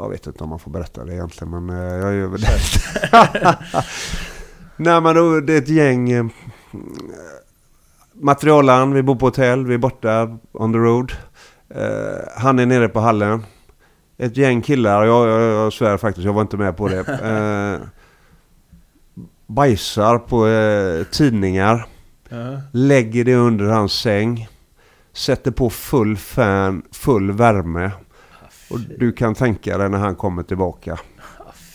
Jag vet inte om man får berätta det egentligen, men eh, jag gör väl det. Nej, men då, det är ett gäng... Eh, materialaren, vi bor på hotell, vi är borta on the road. Eh, han är nere på hallen. Ett gäng killar, jag, jag, jag svär faktiskt, jag var inte med på det. Eh, bajsar på eh, tidningar. Lägger det under hans säng. Sätter på full fan, full värme. Och du kan tänka dig när han kommer tillbaka.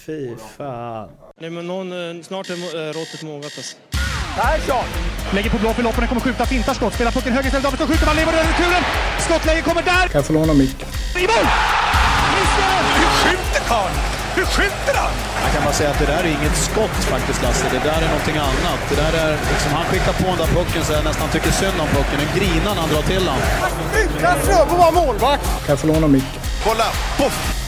Fy fan. Nej men någon, eh, snart är eh, råttet mogat alltså. Persson! Lägger på blå för loppen, kommer skjuta, fintar skott, spelar pucken höger istället, Davidsson skjuter, man lever över returen! Skottläge kommer där! Kan jag få låna micken? I mål! Hur skjuter karln? Hur skjuter han? Jag kan bara säga att det där är inget skott faktiskt Lasse. Det där är någonting annat. Det där är liksom, han skickar på den där pucken så jag nästan tycker synd om pucken. Den grinar när han drar till den. Utan Fröbo var målvakt! Kan jag få låna micken? Kolla! Poff!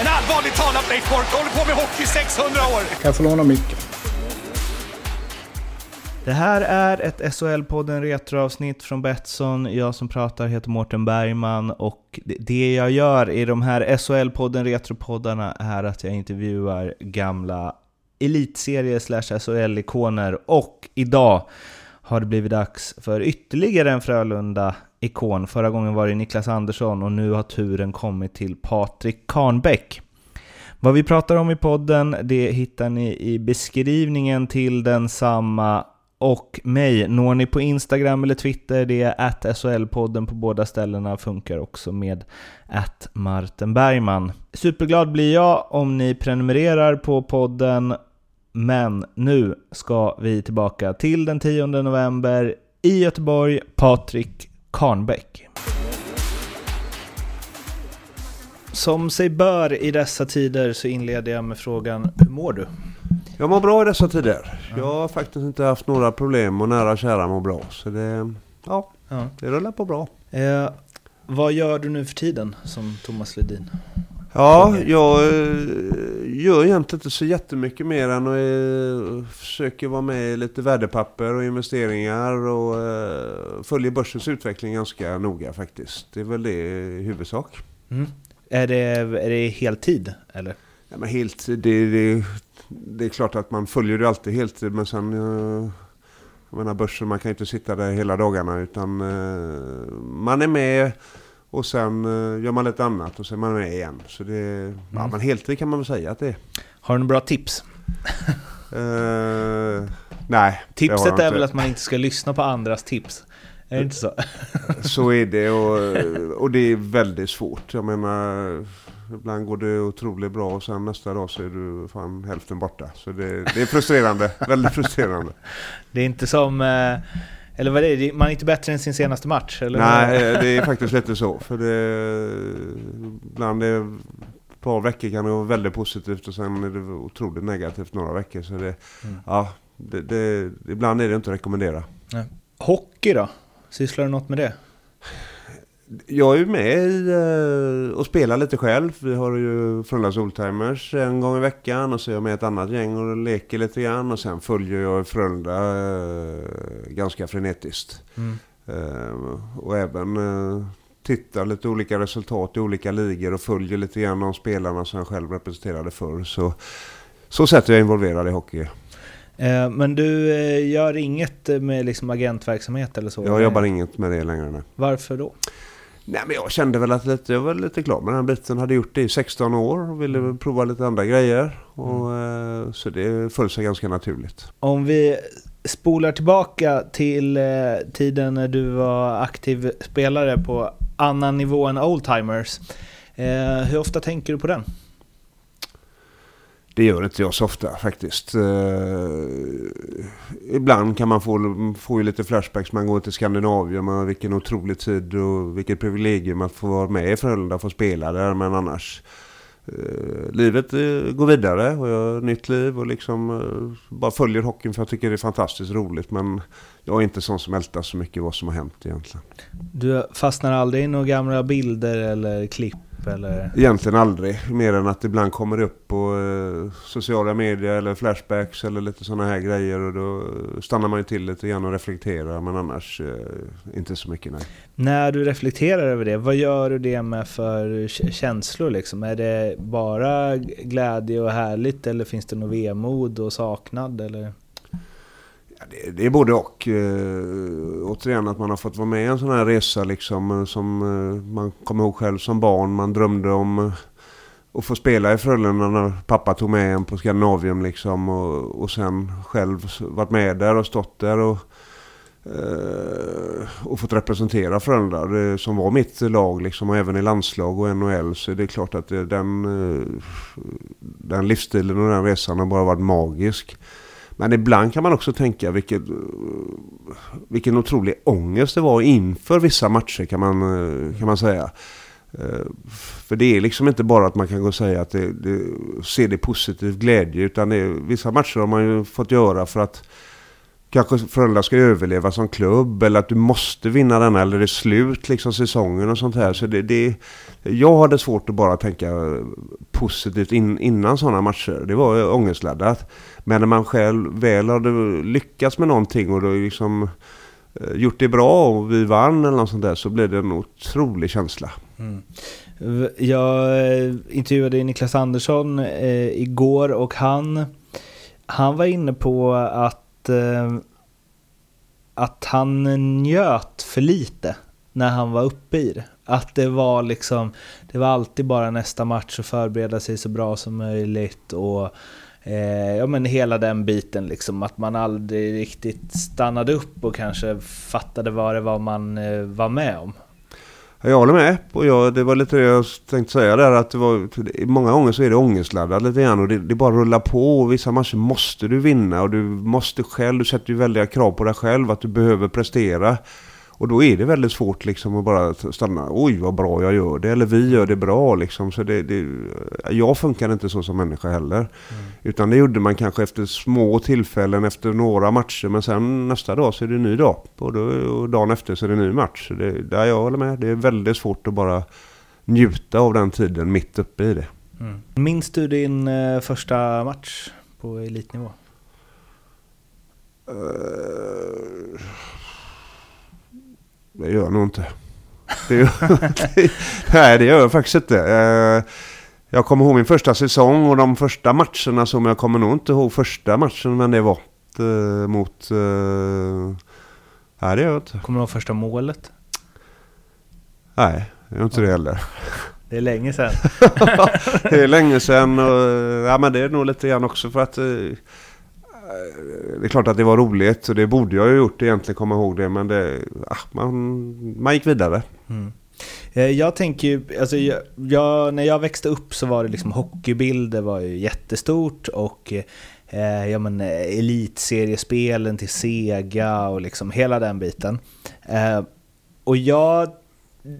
En allvarligt talat Leif Boork håller på med hockey i 600 år! Kan jag få låna micken? Det här är ett SHL-podden Retroavsnitt från Betsson. Jag som pratar heter Mårten Bergman och det- jag gör i de här SHL-podden Retropoddarna är att jag intervjuar gamla elitserie slash SHL-ikoner och idag har det blivit dags för ytterligare en ikon. Förra gången var det Niklas Andersson och nu har turen kommit till Patrik Karnbäck. Vad vi pratar om i podden, det hittar ni i beskrivningen till densamma. Och mig når ni på Instagram eller Twitter, det är att SHL-podden på båda ställena, funkar också med att Martin Bergman. Superglad blir jag om ni prenumererar på podden, men nu ska vi tillbaka till den 10 november i Göteborg, Patrik Karnbäck. Som sig bör i dessa tider så inleder jag med frågan, hur mår du? Jag mår bra i dessa tider. Jag har faktiskt inte haft några problem och nära och kära mår bra. Så det, ja, Ja. det rullar på bra. Eh, vad gör du nu för tiden som Thomas Ledin? Ja, jag eh, gör egentligen inte så jättemycket mer än att eh, försöker vara med i lite värdepapper och investeringar och eh, följer börsens utveckling ganska noga faktiskt. Det är väl det i huvudsak. Är det, är det heltid eller? Ja, men helt, det, det, det är klart att man följer det alltid heltid men sen jag menar börsen, man kan ju inte sitta där hela dagarna utan man är med och sen eh, gör man lite annat och sen är man med igen. Så det, ja, men heltid kan man väl säga att det är. Har du några bra tips? Eh, nej, Tipset är väl att man inte ska lyssna på andras tips? Är det inte så? Så är det och, och det är väldigt svårt. Jag menar, ibland går det otroligt bra och sen nästa dag så är du fan hälften borta. Så det, det är frustrerande, väldigt frustrerande. Det är inte som... eh, Eller vad är det? Man är inte bättre än sin senaste match? Eller? Nej, det är faktiskt lite så. För det, ibland är ett par veckor kan det vara väldigt positivt och sen är det otroligt negativt några veckor. Så det, Mm. ja, det, det, ibland är det inte att rekommendera. Hockey då? Sysslar du något med det? Jag är ju med i, eh, och spelar lite själv. Vi har ju Frölundas Oldtimers en gång i veckan och så är jag med ett annat gäng och leker lite grann. Och sen följer jag Frölunda eh, ganska frenetiskt. Mm. Eh, och även tittar lite olika resultat i olika ligor och följer lite grann de spelarna som jag själv representerade förr. Så, så sätt är jag involverad i hockey. Men du gör inget med liksom agentverksamhet eller så? Jag jobbar inget med det längre nu. Varför då? Nej men jag kände väl att lite, jag var lite klar med den här biten. Hade gjort det i 16 år och ville väl prova lite andra grejer. Och, eh, så det föll sig ganska naturligt. Om vi spolar tillbaka till eh, tiden när du var aktiv spelare på annan nivå än Oldtimers. Eh, hur ofta tänker du på den? Det gör inte jag så ofta faktiskt. Eh, ibland kan man få, få ju lite flashbacks. Man går till Skandinavien. Man, vilken otrolig tid och vilket privilegium att få vara med i Frölunda och få spela där. Men annars, eh, livet eh, går vidare och jag har nytt liv och liksom eh, bara följer hockeyn för jag tycker det är fantastiskt roligt. Men jag är inte sån som ältar så mycket vad som har hänt egentligen. Du fastnar aldrig i några gamla bilder eller klipp upp eller? Egentligen aldrig. Mer än att ibland kommer det upp på eh, sociala medier eller flashbacks eller lite sådana här grejer. Och då stannar man ju till lite grann och reflekterar. Men annars eh, inte så mycket nej. När du reflekterar över det, vad gör du det med för känslor liksom? Är det bara glädje och härligt eller finns det något vemod och saknad eller? Det, det är både och. Eh, återigen att man har fått vara med i en sån här resa liksom, eh, som eh, man kommer ihåg själv som barn. Man drömde om eh, att få spela i Frölunda när pappa tog med en på Skandinavium liksom. Och, och sen själv varit med där och stått där och, eh, och fått representera Frölunda. Som var mitt lag liksom och även i landslag och NHL. Så det är klart att eh, den, den livsstilen och den resan har bara varit magisk. Men ibland kan man också tänka vilket, vilken otrolig ångest det var inför vissa matcher kan man, kan man säga. Eh, för det är liksom inte bara att man kan gå och säga att det, det, se det positivt glädje utan det vissa matcher har man ju fått göra för att kanske Frölunda ska överleva som klubb eller att du måste vinna denna eller det är slut liksom säsongen och sånt här. Så det, det, jag hade svårt att bara tänka positivt in, innan sådana matcher. Det var ångestladdat. Men när man själv väl hade lyckats med någonting och då liksom eh, gjort det bra och vi vann eller något sånt där så blev det en otrolig känsla. Mm. Jag eh, intervjuade Niklas Andersson eh, igår och han, han var inne på att, eh, att han njöt för lite när han var uppe i det. Att det var liksom, det var alltid bara nästa match och förbereda sig så bra som möjligt och eh, ja men hela den biten liksom. Att man aldrig riktigt stannade upp och kanske fattade vad det var man eh, var med om. Ja, Jag håller med. Och jag, det var lite det jag tänkte säga där. Att det var, många gånger så är det ångestladdat lite grann. Och det, det bara rullar på. Och vissa matcher måste du vinna. Och du måste själv. Du sätter ju väldiga krav på dig själv. Att du behöver prestera. Och då är det väldigt svårt liksom att bara stanna. Oj vad bra jag gör det. Eller vi gör det bra liksom. Så det, det, jag funkar inte så som människa heller. Utan det gjorde man kanske efter små tillfällen. Efter några matcher. Men sen nästa dag så är det en ny dag. Och, då, och dagen efter så är det en ny match. Så det, där jag håller med. Det är väldigt svårt att bara njuta av den tiden mitt uppe i det. Minns du din eh, första match på elitnivå? Eh, Det gör jag nog inte. Det gör, nej, det gör jag faktiskt inte. Eh, Jag kommer ihåg min första säsong och de första matcherna som jag kommer nog inte ihåg första matchen men det var eh, mot... eh, Nej, det gör jag inte. Kommer du ihåg första målet? Nej, det gör inte det heller. Det är länge sedan. det är länge sedan och ja, men det är nog lite grann också för att Eh, det är klart att det var roligt och det borde jag ju gjort egentligen komma ihåg det men det, ah, man, man gick vidare. Mm. Eh, jag tänker ju, alltså jag, jag, när jag växte upp så var det liksom hockeybilder var ju jättestort och eh, ja men eh, elitseriespelen till Sega och liksom hela den biten. Eh, och jag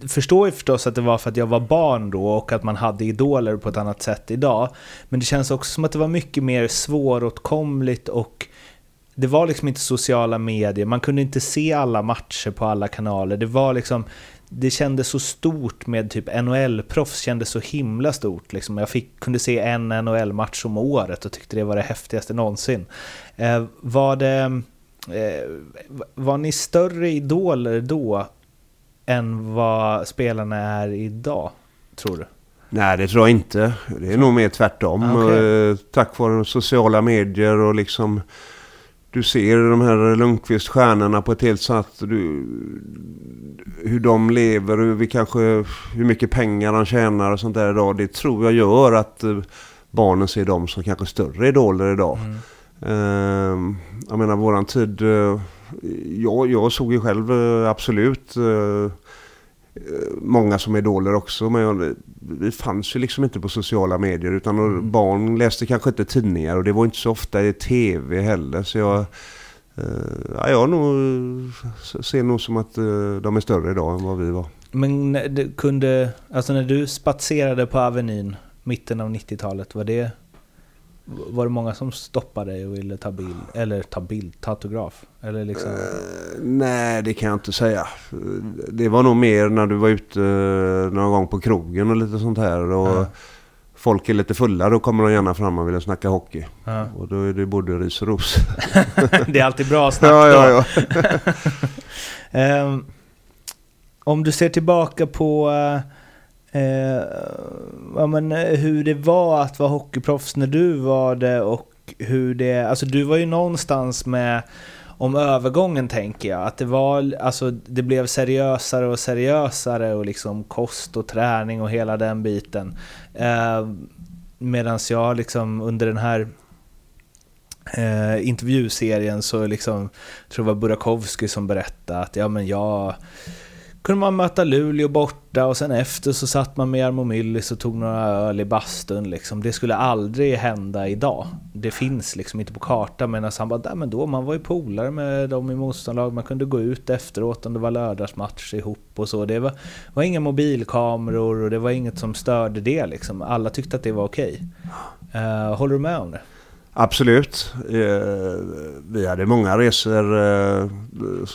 förstår ju förstås att det var för att jag var barn då och att man hade idoler på ett annat sätt idag. Men det känns också som att det var mycket mer svåråtkomligt och det var liksom inte sociala medier, man kunde inte se alla matcher på alla kanaler. Det var liksom, det kändes så stort med typ NHL-proffs kändes så himla stort. Liksom. Jag fick, kunde se en NHL-match om året och tyckte det var det häftigaste någonsin. Eh, var det... Eh, var ni större idoler då än vad spelarna är idag, tror du? Nej, det tror jag inte. Det är nog mer tvärtom. Ah, okej. Eh, Tack vare sociala medier och liksom... Du ser de här Lundqvist-stjärnorna på ett helt sätt. Du, hur de lever, hur, vi kanske, hur mycket pengar de tjänar och sånt där idag. Det tror jag gör att eh, barnen ser dem som kanske större idoler idag. Eh, jag menar våran tid... eh, jag, jag såg ju själv eh, absolut eh, många som idoler också. Men vi fanns ju liksom inte på sociala medier. Utan barn läste kanske inte tidningar och det var inte så ofta i tv heller. Så jag, eh, ja, jag nog, ser nog som att eh, de är större idag än vad vi var. Men kunde, alltså när du spatserade på Avenyn, mitten av 90-talet, var det Var det många som stoppade dig och ville ta bild? Eller ta bild, ta autograf? Eller liksom... Eh, nej, det kan jag inte säga. Det var nog mer när du var ute eh, någon gång på krogen och lite sånt här. Och Ja. Folk är lite fulla, då kommer de gärna fram och vill snacka hockey. Ja. Och då är det både ris och ros. det är alltid bra snack ja, då. ja, ja. Ehm, om du ser tillbaka på eh, eh, ja, men, eh, hur det var att vara hockeyproffs när du var det och hur det... Alltså du var ju någonstans med om övergången tänker jag. Att det var, alltså det blev seriösare och seriösare och liksom kost och träning och hela den biten. Eh, Medan jag liksom under den här eh, intervjuserien så liksom, jag tror det var Burakovsky som berättade att ja men jag kunde man möta Luleå borta och sen efter så satt man med Jarmo Myllys och tog några öl i bastun liksom. Det skulle aldrig hända idag. Det finns liksom inte på kartan medan alltså han bara, "Nej, men då man var ju polare med dem i motståndarlag, man kunde gå ut efteråt om det var lördagsmatch ihop och så. Det var, var inga mobilkameror och det var inget som störde det liksom. Alla tyckte att det var okej. Eh, håller du med om det? Absolut. Eh, Vi hade många resor, eh,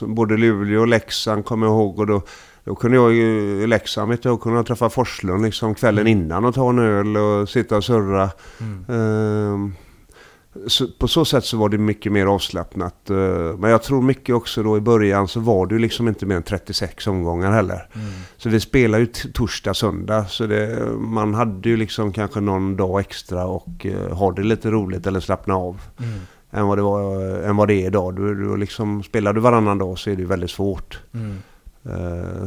både Luleå och Leksand kommer jag ihåg. Och då, då kunde jag ju- i Leksand vet jag, kunde jag träffa Forslund liksom kvällen innan och ta en öl och sitta och surra. Eh, Så på så sätt så var det mycket mer avslappnat. Eh, Men jag tror mycket också då i början så var det ju liksom inte mer än 36 omgångar heller. Så vi spelade ju torsdag, söndag. Så det, man hade ju liksom kanske någon dag extra och uh, ha det lite roligt eller slappna av. Än, vad det var, än vad det är idag. Du, du liksom, spelar du varannan dag så är det ju väldigt svårt. Eh,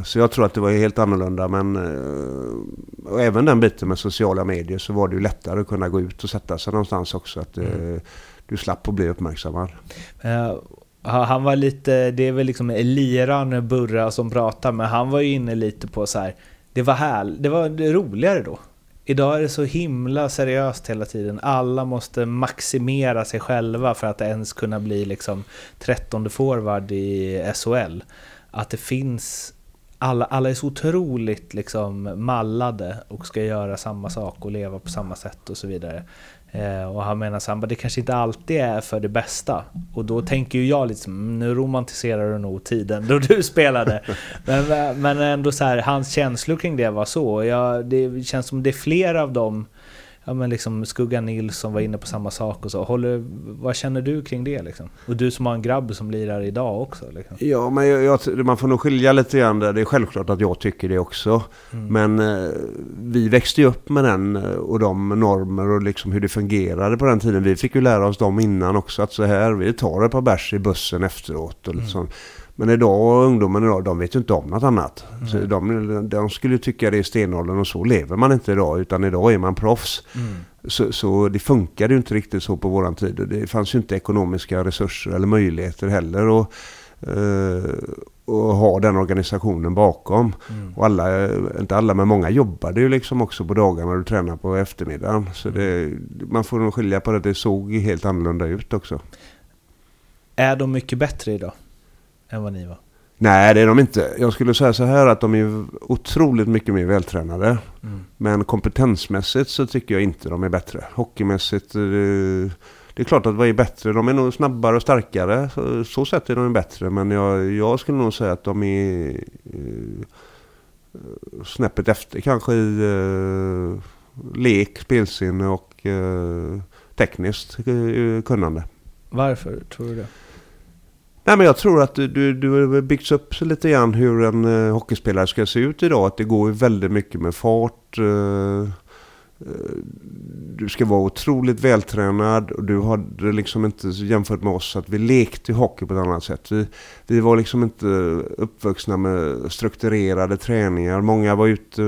så jag tror att det var helt annorlunda. Men eh, och även den biten med sociala medier så var det ju lättare att kunna gå ut och sätta sig någonstans också. Att eh, du slapp att bli uppmärksammad. Eh, han var lite, det är väl liksom liran Burra som pratar, men han var ju inne lite på så här. Det var här, det var roligare då. Idag är det så himla seriöst hela tiden. Alla måste maximera sig själva för att ens kunna bli liksom 13 forward i SHL. Att det finns alla, alla är så otroligt liksom mallade och ska göra samma sak och leva på samma sätt och så vidare. Eh, och han menar att det kanske inte alltid är för det bästa. Och då tänker ju jag liksom, mm, nu romantiserar du nog tiden då du spelade. men, men ändå så här, hans känslor kring det var så. Jag, det känns som det är fler av dem, ja men liksom Skugga Nilsson var inne på samma sak och så. Håller, vad känner du kring det liksom? Och du som har en grabb som lirar idag också. Liksom. Ja, men jag, jag, man får nog skilja lite grann där. Det är självklart att jag tycker det också. Men eh, vi växte ju upp med den eh, och de normer och liksom hur det fungerade på den tiden. Vi fick ju lära oss dem innan också. Att så här, vi tar ett par bärs i bussen efteråt. Och liksom. Men idag, ungdomen idag, de vet ju inte om något annat. Så de, de skulle tycka det är stenåldern och så lever man inte idag. Utan idag är man proffs. Så, så det funkade ju inte riktigt så på våran tid. Och Det fanns ju inte ekonomiska resurser eller möjligheter heller. Och, eh, och ha den organisationen bakom. Och alla, inte alla men många jobbade ju liksom också på dagarna och du tränar på eftermiddagen. Så det, man får nog skilja på det. Det såg helt annorlunda ut också. Är de mycket bättre idag? Än vad ni var? Nej, det är de inte. Jag skulle säga så här att de är otroligt mycket mer vältränade. Men kompetensmässigt så tycker jag inte de är bättre. Hockeymässigt, eh, det är klart att de är bättre. De är nog snabbare och starkare. Så, så sätt är de bättre. Men jag, jag skulle nog säga att de är eh, snäppet efter kanske i eh, lek, spelsinne och eh, tekniskt eh, kunnande. Varför tror du det? Nej men jag tror att du, du, du har byggts upp lite grann hur en uh, hockeyspelare ska se ut idag. Att det går ju väldigt mycket med fart. Eh, eh, du ska vara otroligt vältränad och du hade liksom inte jämfört med oss att vi lekte hockey på ett annat sätt. Vi, vi var liksom inte uppvuxna med strukturerade träningar. Många var ute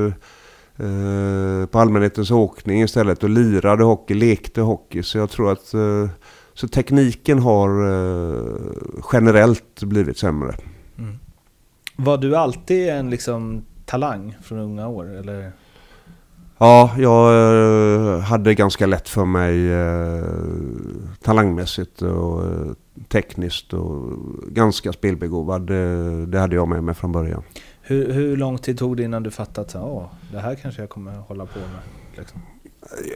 eh, på allmänhetens åkning istället och lirade hockey, lekte hockey. Så jag tror att eh, så tekniken har eh, generellt blivit sämre. Var du alltid en liksom talang från unga år? Eller? Ja, jag eh, hade ganska lätt för mig eh, talangmässigt och tekniskt och ganska spelbegåvad. Det, hade jag med mig från början. Hur, hur lång tid tog det innan du fattade att det här kanske jag kommer hålla på med? Liksom?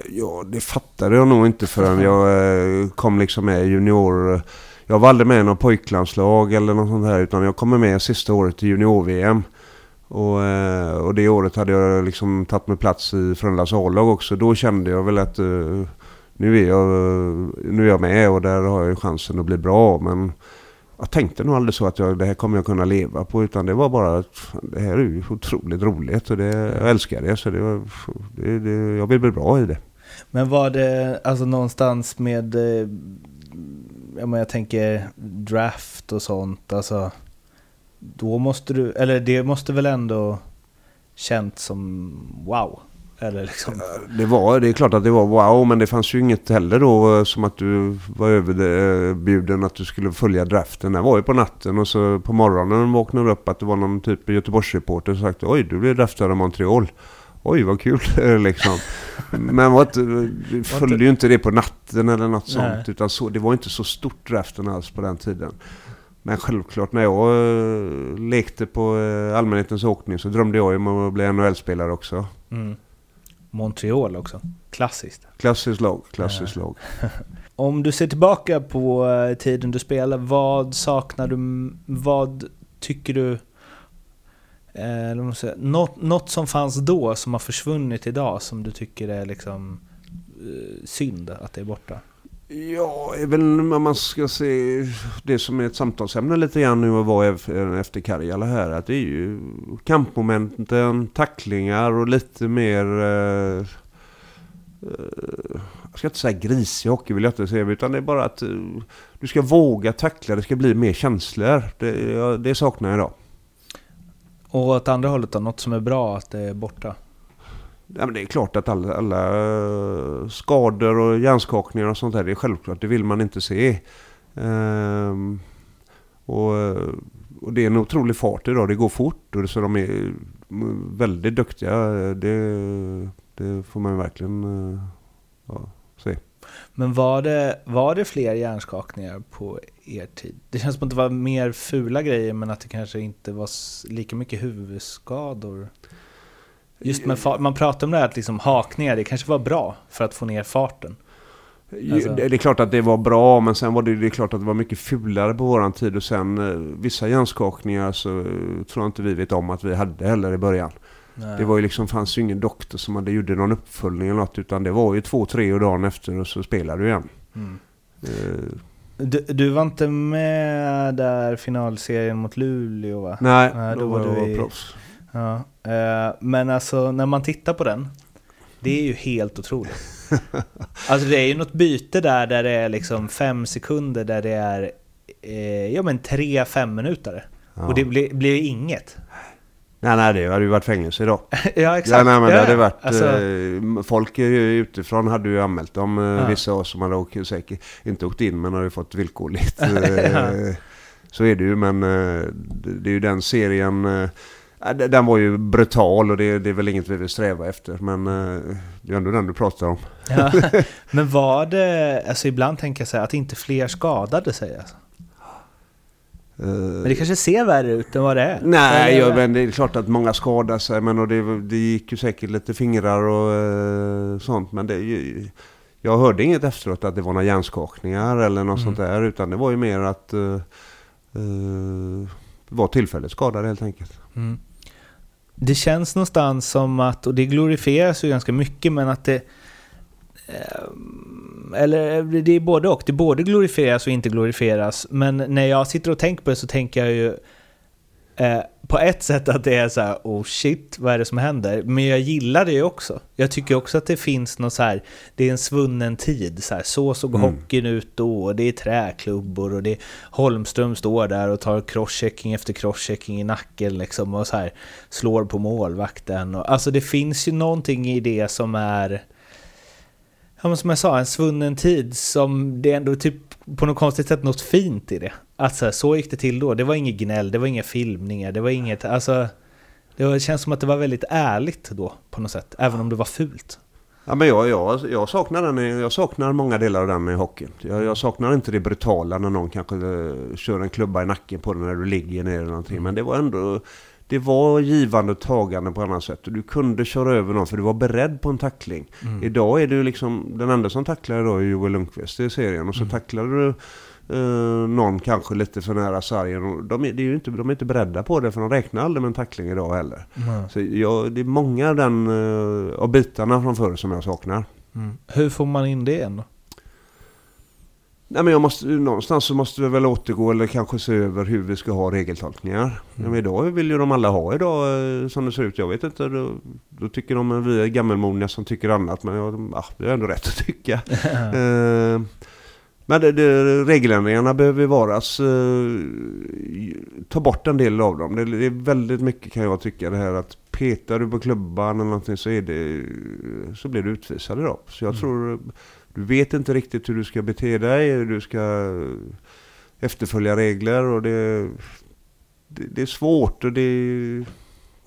Ja, det fattade jag nog inte förrän jag eh, kom liksom med i junior... Jag var aldrig med i någon pojklandslag eller något sånt här utan jag kom med sista året i junior-VM. Och, eh, och det året hade jag liksom tagit mig plats i Frölundas A-lag också. Då kände jag väl att eh, nu, är jag, nu är jag med och där har jag chansen att bli bra. Men jag tänkte nog aldrig så att jag, det här kommer jag kunna leva på. Utan det var bara att det här är ju otroligt roligt och det, jag älskar det. Så det, var, det, det, jag vill bli bra i det. Men var det alltså någonstans med, eh, jag, menar, jag tänker draft och sånt, alltså då måste du, eller det måste väl ändå känt som wow? Eller liksom. Det, var, det är klart att det var wow, men det fanns ju inget heller då eh, som att du var överbjuden att du skulle följa draften. Det var ju på natten och så på morgonen vaknade du upp att det var någon typ Göteborgsreporter som sagt oj du blev draftad av Montreal. Oj vad kul liksom. Men inte, du följde ju inte det på natten eller något sånt. Nej. Utan så, det var inte så stort draften alls på den tiden. Men självklart när jag uh, lekte på allmänhetens åkning så drömde jag om att bli NHL-spelare också. Mm. Montreal också. Klassiskt. Klassiskt lag. Klassiskt lag. Om du ser tillbaka på uh, tiden du spelade, vad saknar du? Vad tycker du? Eh, säga, något, något som fanns då som har försvunnit idag som du tycker är liksom eh, synd att det är borta? Ja, även om man ska se det som är ett samtalsämne lite grann nu och var eh, efter Karjala här. Att det är ju kampmomenten, tacklingar och lite mer... Eh, eh jag ska inte säga grisig hockey vill jag inte säga. Utan det är bara att eh, du ska våga tackla. Det ska bli mer känslor. Det, det saknar jag idag. Och åt andra hållet då? Något som är bra att det är borta? Ja, men det är klart att alla, alla eh, skador och hjärnskakningar och sånt där, det är självklart, det vill man inte se. Ehm, och, eh, och, det är en otrolig fart idag, det går fort och så de är mm, väldigt duktiga. Det, det får man verkligen eh, ja, se. Men var det, var det fler hjärnskakningar på er tid? Det känns som att det var mer fula grejer men att det kanske inte var lika mycket huvudskador. Just med man pratar om det här att liksom hakningar, det kanske var bra för att få ner farten. Alltså. Det är klart att det var bra, men sen var det, det är klart att det var mycket fulare på våran tid. Och sen eh, vissa hjärnskakningar så eh, tror jag inte vi vet om att vi hade heller i början. Nej. Det var ju liksom, fanns ju ingen doktor som hade gjort någon uppföljning eller något. Utan det var ju två, tre och dagen efter och så spelade du igen. Mm. Uh. Du, du, var inte med där finalserien mot Luleå va? Nej, Nej då, då var du i... proffs. Ja, eh, men alltså när man tittar på den, det är ju helt otroligt. Alltså det är ju något byte där, där det är liksom fem sekunder, där det är eh, ja men tre fem minuter. Ja. Och det blir, blir inget. Nej, nej, det hade ju varit fängelse idag. ja, exakt. Ja, nej, men ja, det hade varit, alltså... eh, folk utifrån hade ju anmält dem, eh, ja. vissa av oss som hade åkt, säkert inte åkt in men hade fått villkorligt. Eh, så är det ju, men det är ju den serien den var ju brutal och det, det är väl inget vi vill sträva efter. Men eh, det är ändå den du pratar om. Ja, men var det, alltså ibland tänker jag så här, att inte fler skadade sig alltså. Men det kanske ser värre ut än vad det är? Nej, ja, men det är klart att många skadar sig. Men och det, det gick ju säkert lite fingrar och uh, sånt. Men det, jag hörde inget efteråt att det var några hjärnskakningar eller något mm. sånt där. Utan det var ju mer att uh, uh, var tillfälligt skadade helt enkelt. Mm det känns någonstans som att, och det glorifieras ju ganska mycket, men att det... Ehm, eller eh, det är både och. Det både glorifieras och inte glorifieras. Men när jag sitter och tänker på det så tänker jag ju Eh, på ett sätt att det är så här, oh shit, vad är det som händer? Men jag gillar det ju också. Jag tycker också att det finns något så här, det är en svunnen tid. Så, här, så såg mm. hockeyn ut då, och det är träklubbor och det är Holmström står där och tar crosschecking efter crosschecking i nacken liksom och så här, slår på målvakten. Och, alltså det finns ju någonting i det som är, ja, men som jag sa, en svunnen tid som det ändå typ på något konstigt sätt något fint i det. Att så, här, så gick det till då. Det var inget gnäll, det var inga filmningar, det var inget... Alltså, det känns som att det var väldigt ärligt då på något sätt, även om det var fult. Ja, men jag, jag, jag, saknar den, jag saknar många delar av den i hockeyn. Jag, jag saknar inte det brutala när någon kanske uh, kör en klubba i nacken på dig när du ligger ner eller någonting. Men det var ändå... det var givande och tagande på annat sätt. Du kunde köra över någon för du var beredd på en tackling. Mm. Idag är du liksom, den enda som tacklar idag är Joel Lundqvist i serien. Och så Mm. tacklar du eh, någon kanske lite för nära sargen. De är, det är ju inte, de är inte beredda på det för de räknar aldrig med en tackling idag heller. Mm. Så jag, det är många av, den, eh, av bitarna från förr som jag saknar. Mm. Hur får man in det igen? Nej men jag måste, någonstans så måste vi väl återgå eller kanske se över hur vi ska ha regeltolkningar. Mm. Men idag vill ju de alla ha idag eh, som det ser ut. Jag vet inte, då, då tycker de att vi är gammelmodiga som tycker annat. Men jag, ja, det är ändå rätt att tycka. eh, men det, det, regeländringarna behöver varas. Eh, ta bort en del av dem. Det, det är väldigt mycket kan jag tycka det här att petar du på klubban eller någonting så, är det, så blir du utvisad idag. Så jag tror du vet inte riktigt hur du ska bete dig, du ska efterfölja regler och det, det, det är svårt och det...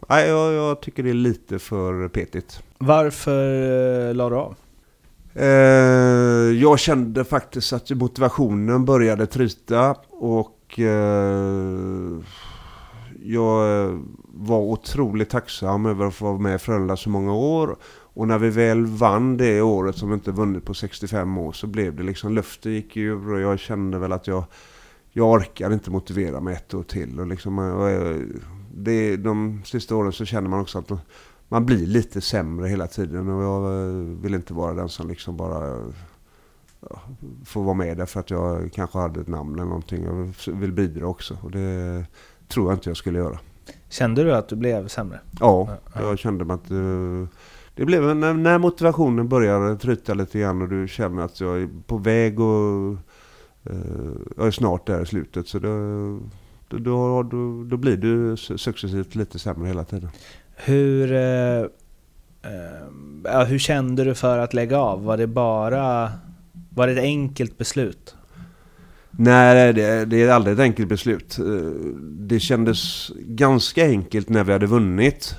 Nej, jag, jag tycker det är lite för petigt. Varför eh, la du av? Eh, jag kände faktiskt att motivationen började tryta och eh, jag eh, var otroligt tacksam över att få vara med i Frölunda så många år. Och när vi väl vann det året som vi inte vunnit på 65 år så blev det liksom luften gick ur och jag kände väl att jag, jag orkar inte motivera mig ett år till. Och liksom, eh, och eh, det, de sista åren så känner man också att man blir lite sämre hela tiden och jag eh, vill inte vara den som liksom bara ja, får vara med där för att jag kanske hade ett namn eller någonting. Jag vill bidra också och det tror jag inte jag skulle göra. Kände du att du blev sämre? Ja, Ja. jag kände att eh, det blev när, när motivationen börjar tryta lite grann och du känner att jag är på väg och eh, jag är snart där i slutet så då, då, då, då, då blir du successivt lite sämre hela tiden. Hur, eh, eh, hur kände du för att lägga av? Var det bara... Var det ett enkelt beslut? Nej, det, det är aldrig ett enkelt beslut. Eh, Det kändes ganska enkelt när vi hade vunnit.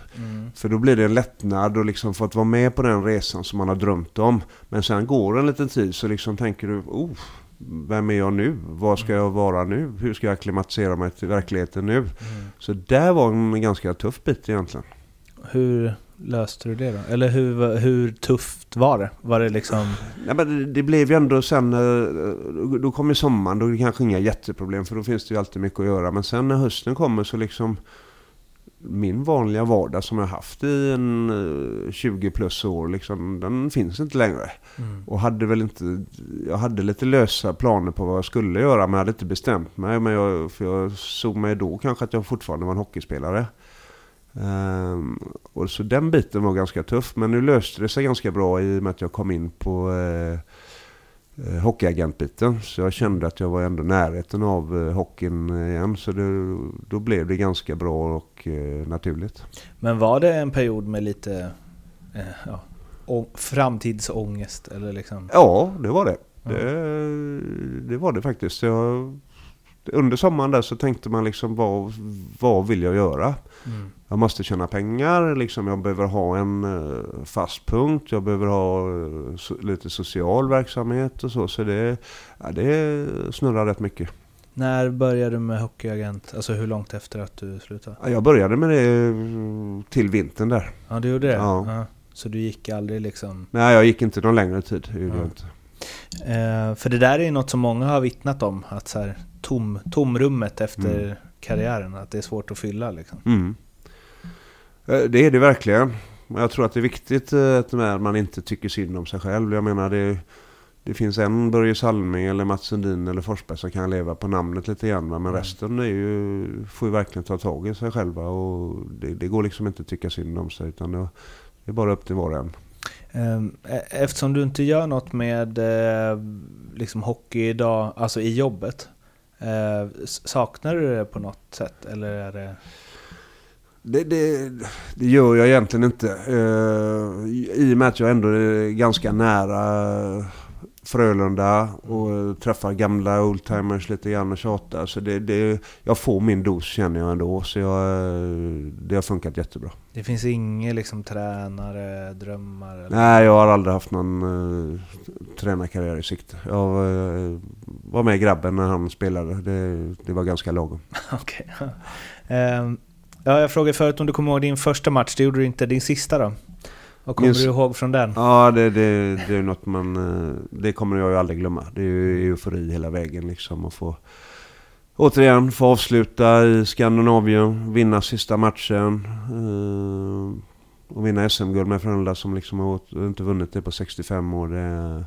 För då blir det en lättnad och liksom fått vara med på den resan som man har drömt om. Men sen går en liten tid så liksom tänker du, oh, vem är jag nu? Vad ska jag vara nu? Hur ska jag akklimatisera mig till verkligheten nu? Så där var en ganska tuff bit egentligen. Hur löste du det då? Eller hur, hur tufft var det? Var det liksom... Ja, men det, blev ju ändå sen, eh, då kom ju sommaren, då är det kanske inga jätteproblem för då finns det ju alltid mycket att göra. Men sen när hösten kommer så liksom min vanliga vardag som jag haft i en eh, 20 plus år, liksom, den finns inte längre. Och hade väl inte, jag hade lite lösa planer på vad jag skulle göra men jag hade inte bestämt mig. Men jag, för jag såg mig då kanske att jag fortfarande var en hockeyspelare. Ehm, och så den biten var ganska tuff. Men nu löste det sig ganska bra i och med att jag kom in på eh, eh, hockeyagentbiten. Så jag kände att jag var ändå närheten av eh, hockeyn igen. Så det, då blev det ganska bra och eh, naturligt. Men var det en period med lite eh, ja, framtidsångest? Eller liksom... Ja, det var det. Ja. Det, det var det faktiskt. Jag, under sommaren där så tänkte man liksom vad, vad vill jag göra? Mm. Jag måste tjäna pengar, liksom jag behöver ha en eh, fast punkt, jag behöver ha eh, so, lite social verksamhet och så. Så det, ja, det snurrar rätt mycket. När började du med hockeyagent? Alltså hur långt efter att du slutade? Ja, Jag började med det mm, till vintern där. Ja, du gjorde det? Ja. Så du gick aldrig liksom... Nej, jag gick inte någon längre tid. Ja. Eh, för det där är ju något som många har vittnat om, att så här, tom, tomrummet efter Mm. karriären, att det är svårt att fylla liksom. Mm. Eh, Det är det verkligen. Jag tror att det är viktigt eh, att man inte tycker synd om sig själv. Jag menar det, det finns en Börje Salming eller Mats Sundin eller Forsberg som kan leva på namnet lite grann. Men Mm. resten är ju, får ju verkligen ta tag i sig själva. Och det, det går liksom inte att tycka synd om sig. Utan det, det är bara upp till var och en. Ehm, e- Eftersom du inte gör något med eh, liksom hockey idag, alltså i jobbet, eh, saknar du det på något sätt? Eller är det... Det, det, det gör jag egentligen inte. Eh, I och med att jag ändå är ganska nära Frölunda och träffar gamla oldtimers lite grann och tjatar. Så det, det, jag får min dos känner jag ändå. Så jag, eh, det har funkat jättebra. Det finns inga liksom tränare, drömmar? Eller? Nej, jag har aldrig haft någon uh, tränarkarriär i sikte. Jag eh, var med grabben när han spelade. Det, det var ganska lagom. Okej. Ehm, Ja, jag frågade förut om du kommer ihåg din första match, det gjorde du inte. Din sista då? Vad kommer s- du ihåg från den? Ja, det, det, det är något man... eh, Det kommer jag ju aldrig glömma. Det är ju eufori hela vägen liksom. Att få återigen få avsluta i Skandinavien, vinna sista matchen. eh, Och vinna SM-guld med Frölunda som liksom har inte vunnit det på 65 år. Det,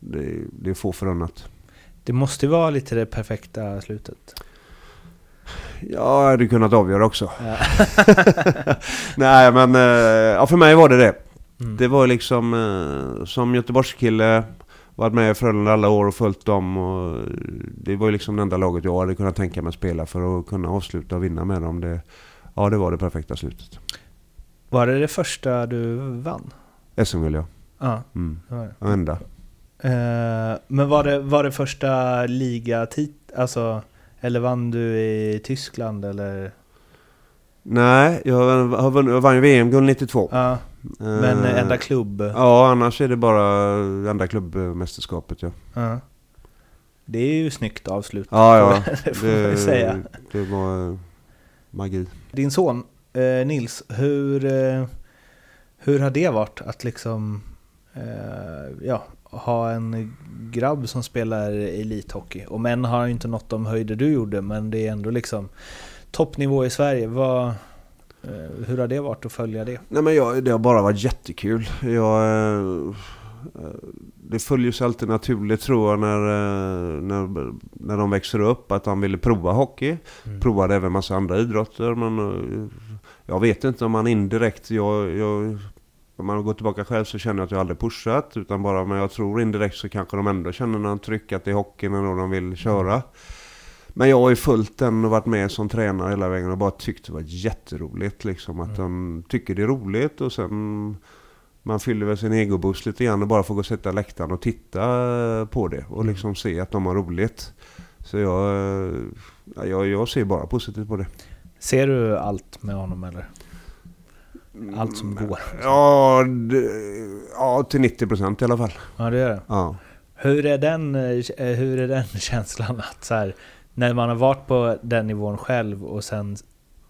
det, det är få förunnat. Det måste ju vara lite det perfekta slutet. Ja, jag hade kunnat avgöra också. Ja. Nej, men eh, ja, för mig var det det. Mm. Det var liksom eh, som Göteborgskille, varit med i Frölunda alla år och följt dem. Och det var ju liksom det enda laget jag hade kunnat tänka mig att spela för att kunna avsluta och vinna med dem. Det, ja, det var det perfekta slutet. Var det det första du vann? SM-guld ja. Ja, Mm. det var det. Enda. Eh, men var det, var det första ligatit... Alltså, eller vann du i Tyskland eller? Nej, jag, har vunnit, jag vann ju VM-guld 92. Ja, men Eh, enda klubb? Ja, annars är det bara enda klubbmästerskapet ja. Ja. Det är ju snyggt avslut. Ja, ja. det får man ju säga. det var magi. Din son eh, Nils, hur, eh, hur har det varit att liksom eh, ja, ha en grabb som spelar elithockey? Och men har ju inte nått de höjder du gjorde, men det är ändå liksom toppnivå i Sverige. Vad, eh, hur har det varit att följa det? Nej men jag, det har bara varit jättekul. Jag, eh, eh, det följer sig alltid naturligt tror jag när, när, när de växer upp att de ville prova hockey. Mm. Provade även massa andra idrotter men jag vet inte om man indirekt, jag, jag, om man går tillbaka själv så känner jag att jag aldrig pushat utan bara men jag tror indirekt så kanske de ändå känner någon tryck att det är hockeyn när de vill köra. Men jag har ju följt den och varit med som tränare hela vägen och bara tyckt det var jätteroligt. Liksom, att de tycker det är roligt och sen man fyller väl sin egoboost lite grann och bara får gå och sätta läktaren och titta på det och liksom se att de har roligt. Så jag, ja, jag, jag ser bara positivt på det. Ser du allt med honom eller? Allt som går? Ja, det, ja till 90% i alla fall. Ja, det gör det. Ja. Hur är den, eh, hur är den känslan att så här, när man har varit på den nivån själv och sen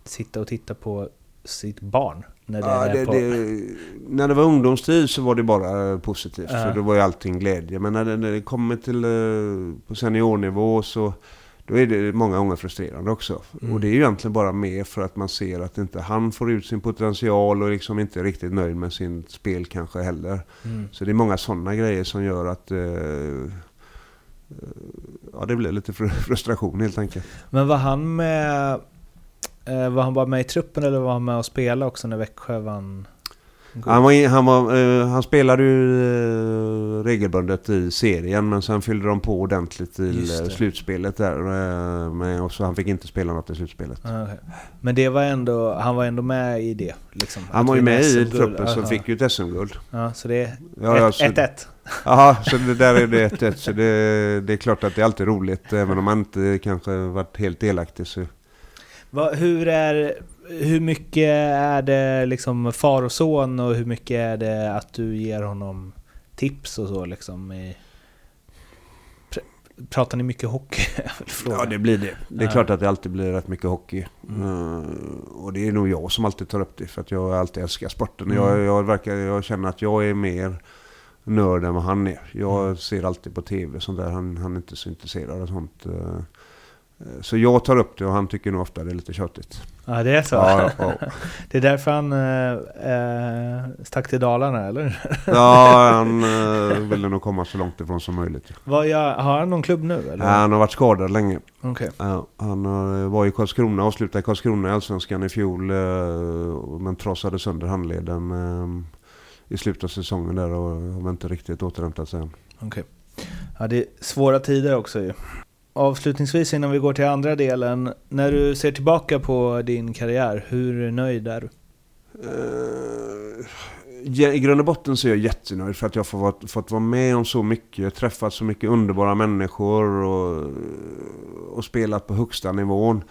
sitta och titta på sitt barn? När det Ja, är det, på... det, när det var ungdomstid så var det bara positivt. Ja. För då var ju allting glädje. Men när det, när det kommer till eh, på seniornivå så då är det många gånger frustrerande också. Mm. Och det är ju egentligen bara mer för att man ser att inte han får ut sin potential och liksom inte är riktigt nöjd med sin spel kanske heller. Mm. Så det är många sådana grejer som gör att eh, eh, ja, det blir lite fr- frustration helt enkelt. Men var han med... Eh, var han bara med i truppen eller var han med och spelade också när Växjö vann? Han, var, han, var, eh, han spelade ju eh, regelbundet i serien men sen fyllde de på ordentligt i eh, slutspelet där. eh, Men, så han fick inte spela något i slutspelet. Ah, okej. Men det var ändå, han var ändå med i det? Liksom, Han var ju med i truppen som fick ju ett SM-guld. Ja, så det är Ja, ja, 1-1. så- Jaha, så det där är det 1-1. Så det, det är klart att det är alltid roligt även om man inte kanske varit helt delaktig. Så. Vad- hur, är, hur mycket är det liksom far och son och hur mycket är det att du ger honom tips och så liksom? I, Pr- pratar ni mycket hockey? Ja, det blir det. Det är Ja. klart att det alltid blir rätt mycket hockey. Mm. Eh, och det är nog jag som alltid tar upp det för att jag alltid älskar sporten. Mm. Jag, jag, verkar, jag känner att jag är mer nörd än vad han är. Jag Mm. ser alltid på tv sånt där. Han, han är inte så intresserad av sånt. eh. Eh, Så jag tar upp det och han tycker nog ofta det är lite tjatigt. Ja, det är så? Ja, ja. Det är därför han eh, eh, stack till Dalarna, eller? ja han eh, ville nog komma så långt ifrån som möjligt. Vad gör, har han någon klubb nu, eller? Ja, han har varit skadad länge. Ja, han eh, var i Karlskrona, avslutade i Karlskrona i Allsvenskan i fjol. eh, Men trossade sönder handleden eh, i slutet av säsongen där och har inte riktigt återhämtat sig än. Okej. Ja, det är svåra tider också ju. Avslutningsvis innan vi går till andra delen. När du ser tillbaka på din karriär, hur nöjd är du? Eh, I grund och botten så är jag jättenöjd för att jag får fått vara med om så mycket, träffat så mycket underbara människor och, och spelat på högsta nivån.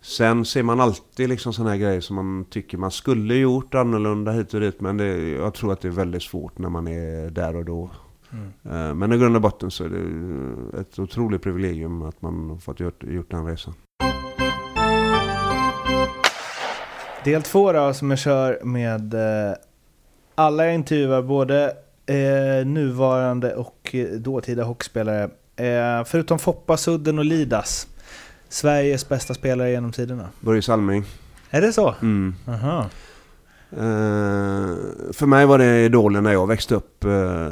Sen ser man alltid liksom sådana här grejer som man tycker man skulle gjort annorlunda hit och dit. Men det, jag tror att det är väldigt svårt när man är där och då. Eh, Men i grund och botten så är det ett otroligt privilegium att man har fått gjort, gjort den resan. Del två då, som jag kör med eh, alla jag intervjuar, både eh, nuvarande och dåtida hockeyspelare. Eh, förutom Foppa, Sudden och Lidas. Sveriges bästa spelare genom tiderna. Börje Salming. Är det så? Mm. Aha. Eh, för mig var det idolen när jag växte upp. Eh,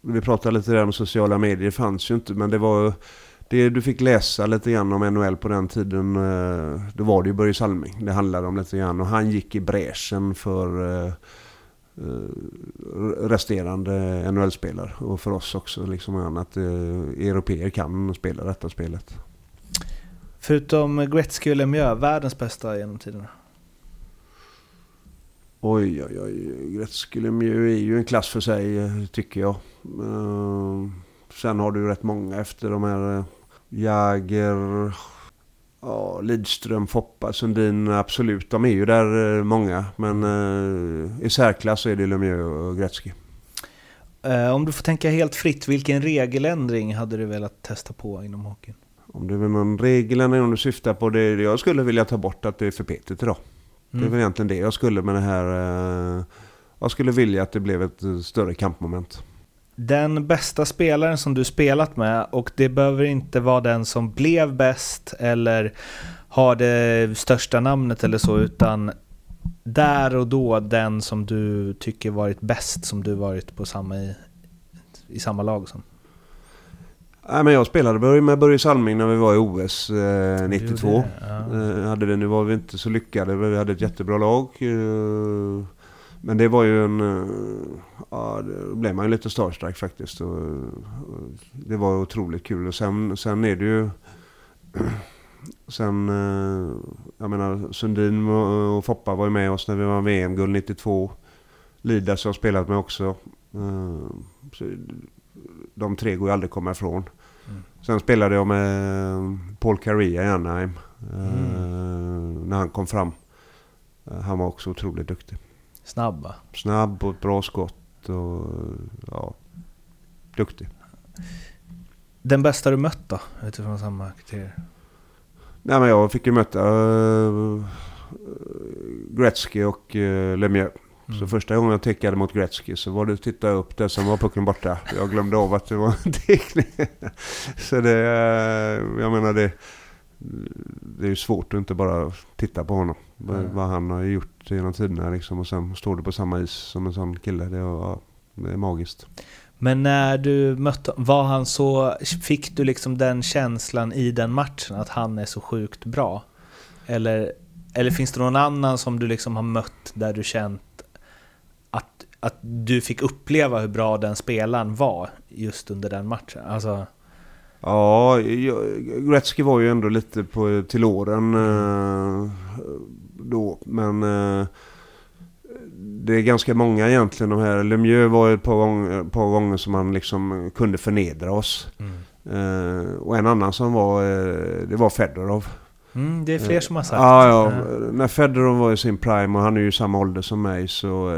vi pratade lite där om sociala medier, det fanns ju inte. Men det var det du fick läsa lite grann om NHL på den tiden. Eh, då var det ju Börje Salming det handlade om lite grann. Och han gick i bräschen för resterande NHL-spelare. Och för oss också. Liksom att eh, europeer kan spela detta spelet. Förutom Gretzky och Lemieux, världens bästa genom tiderna. Oj, oj, oj. Gretzky Lemieux är ju en klass för sig, eh, tycker jag. Uh, sen har du rätt många efter de här uh, Jäger, ja, Lidström, Foppa, Sundin. Absolut, de är ju där många. Men i särklass är det Lemieux och Gretzky. Om du får tänka helt fritt, vilken regeländring hade du velat testa på inom hockeyn? Om det är någon regeländring du syftar på det. Jag skulle vilja ta bort att det är för petigt idag. Det är Mm. väl egentligen det jag skulle med det här. eh, Jag skulle vilja att det blev ett eh, större kampmoment. Den bästa spelaren som du spelat med, och det behöver inte vara den som blev bäst eller har det största namnet eller så, utan där och då den som du tycker varit bäst, som du varit på samma i, i samma lag som. Nej, men jag spelade med Börje Salming när vi var i OS eh, 92. Ja. Eh, hade vi, nu var vi inte så lyckade, men vi hade ett jättebra lag. Eh, men det var ju en... Eh, ja, då blev man ju lite starstruck faktiskt. Och, och det var otroligt kul. Och sen, sen är det ju... Sen, eh, jag menar, Sundin och, Foppa var ju med oss när vi var VM-guld 92. Lidas har spelat med också. Eh, så de tre går ju aldrig att komma ifrån. Sen spelade jag med Paul Carrea i Anaheim. eh, när han kom fram. Eh, han var också otroligt duktig. Snabb va? Snabb och ett bra skott och ja, duktig. Den bästa du mött då? Utifrån samma kriterier. Nej men jag fick ju möta uh, Gretzky och uh, Lemieux. Så första gången jag tickade mot Gretzky så var det att titta upp där som var pucken borta. Jag glömde av att det var en teckning. Så det, eh, jag menar det, det är ju svårt att inte bara titta på honom. Vad- Mm. Vad han har gjort genom tiderna liksom. Och sen står du på samma is som en sån kille. Det, var, det är magiskt. Men när du mötte var han så, fick du liksom den känslan i den matchen att han är så sjukt bra? Eller, eller finns det någon annan som du liksom har mött där du känt att, du fick uppleva hur bra den spelaren var just under den matchen? Alltså, Ja, Gretzky var ju ändå lite på, till åren eh, då. Men eh, det är ganska många egentligen. De här Lemieux var ju ett par gånger, par gånger som han liksom kunde förnedra oss. Eh, och en annan som var, det var Fedorov. mm, det är fler som har sagt. Ja, ja. När Fedorov var i sin prime och han är ju samma ålder som mig så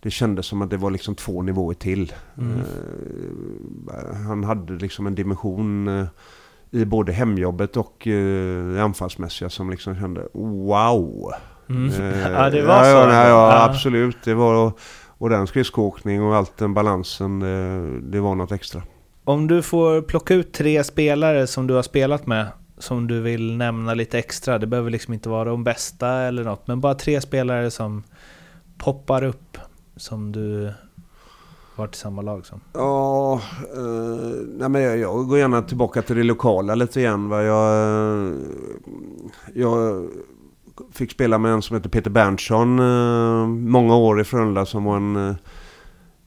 det kändes som att det var liksom två nivåer till. Mm. Eh, han hade liksom en dimension eh, i både hemjobbet och eh, det anfallsmässiga som liksom kände wow. Mm. Eh, ja, det var så. Ja, ja, Ja. absolut. Det var, och den skridskoåkning och allt den balansen, det, det var något extra. Om du får plocka ut tre spelare som du har spelat med, som du vill nämna lite extra, det behöver liksom inte vara de bästa eller något, men bara tre spelare som poppar upp, som du varit i samma lag som. Ja, eh, nej men jag, jag går gärna tillbaka till det lokala lite grann. Va? Jag, jag fick spela med en som heter Peter Berntsson eh, många år i Frölunda som var en,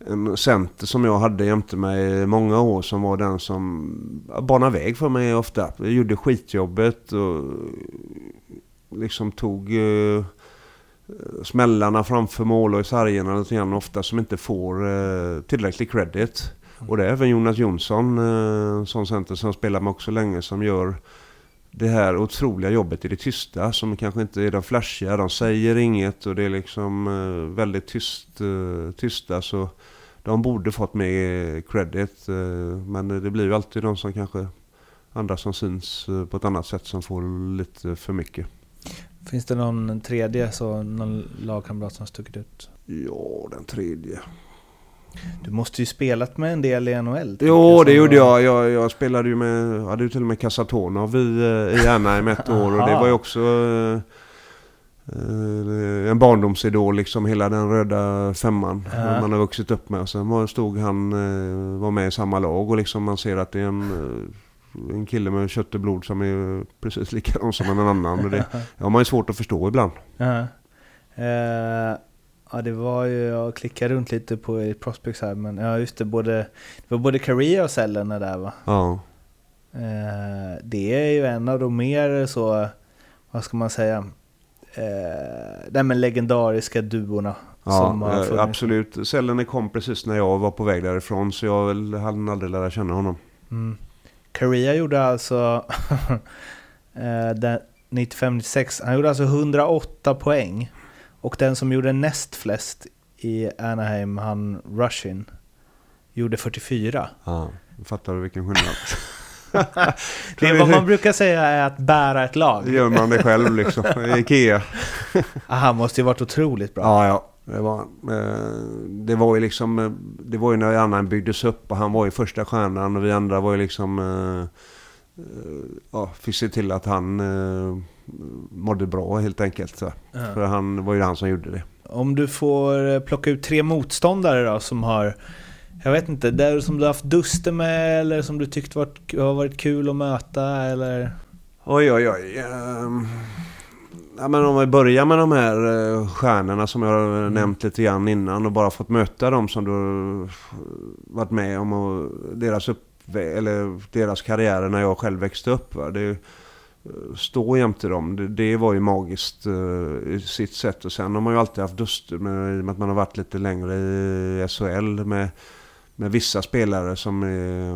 en center som jag hade jämte mig många år som var den som banade väg för mig ofta. Jag gjorde skitjobbet och liksom tog eh, smällarna framför mål och i sargerna lite grann ofta som inte får eh, tillräcklig credit. Och det är även Jonas Jonsson, eh, sån center som spelar med också länge, som gör det här otroliga jobbet i det tysta som kanske inte är de flashiga. De säger inget och det är liksom eh, väldigt tyst, eh, tysta. Så de borde fått mer credit. Eh, men det blir ju alltid de som kanske andra som syns eh, på ett annat sätt som får lite för mycket. Finns det någon tredje, så någon lagkamrat som stuckit ut? Ja, den tredje. Du måste ju spelat med en del i NHL. Jo, det gjorde jag. jag. Jag spelade ju med, hade ju till och med Kasatonov i, eh, i ett år. Och det var ju också eh, eh, en barndomsidol, liksom hela den röda femman. Ja. Man har vuxit upp med. Och sen var, stod han, var med i samma lag och liksom man ser att det är en, en kille med kött och blod som är precis likadan som en annan. Och det har man ju svårt att förstå ibland. Ja. Eh, ja, det var ju, jag klickade runt lite på i Prospects här, men ja just det, både, det var både Korea och Sellerna där va? Ja. Eh, det är ju en av de mer så, vad ska man säga, eh, men legendariska duorna. Ja, eh, absolut. Cellen kom precis när jag var på väg därifrån så jag hann aldrig lära känna honom. Mm. Korea gjorde alltså eh, den 95-96, han gjorde alltså 108 poäng. Och den som gjorde näst flest i Anaheim, han Rushin, gjorde 44. Ja. Fattar du vilken skillnad? Det är vad man brukar säga är att bära ett lag. Gör man det själv liksom. I Ikea. Han måste ju varit otroligt bra. Ja, ja. Det var, eh, det var ju liksom, eh, det var ju när annan byggdes upp och han var ju första stjärnan och vi andra var ju liksom, eh, ja, fick se till att han mådde bra helt enkelt. Så. Ja. För han var ju han som gjorde det. Om du får plocka ut tre motståndare då som har, jag vet inte, där som du haft duster med eller som du tyckt varit, har varit kul att möta eller? Oj, oj, oj. ehm, ja, men om vi börjar med de här eh, stjärnorna som jag har nämnt lite grann innan och bara fått möta dem som du har varit med om och deras, upp, eller deras karriärer när jag själv växte upp. Va? Det, eh, stå jämte dem, det, det var ju magiskt uh, i sitt sätt. Och sen har man ju alltid haft duster med, i och med att man har varit lite längre i SHL med, med vissa spelare som är,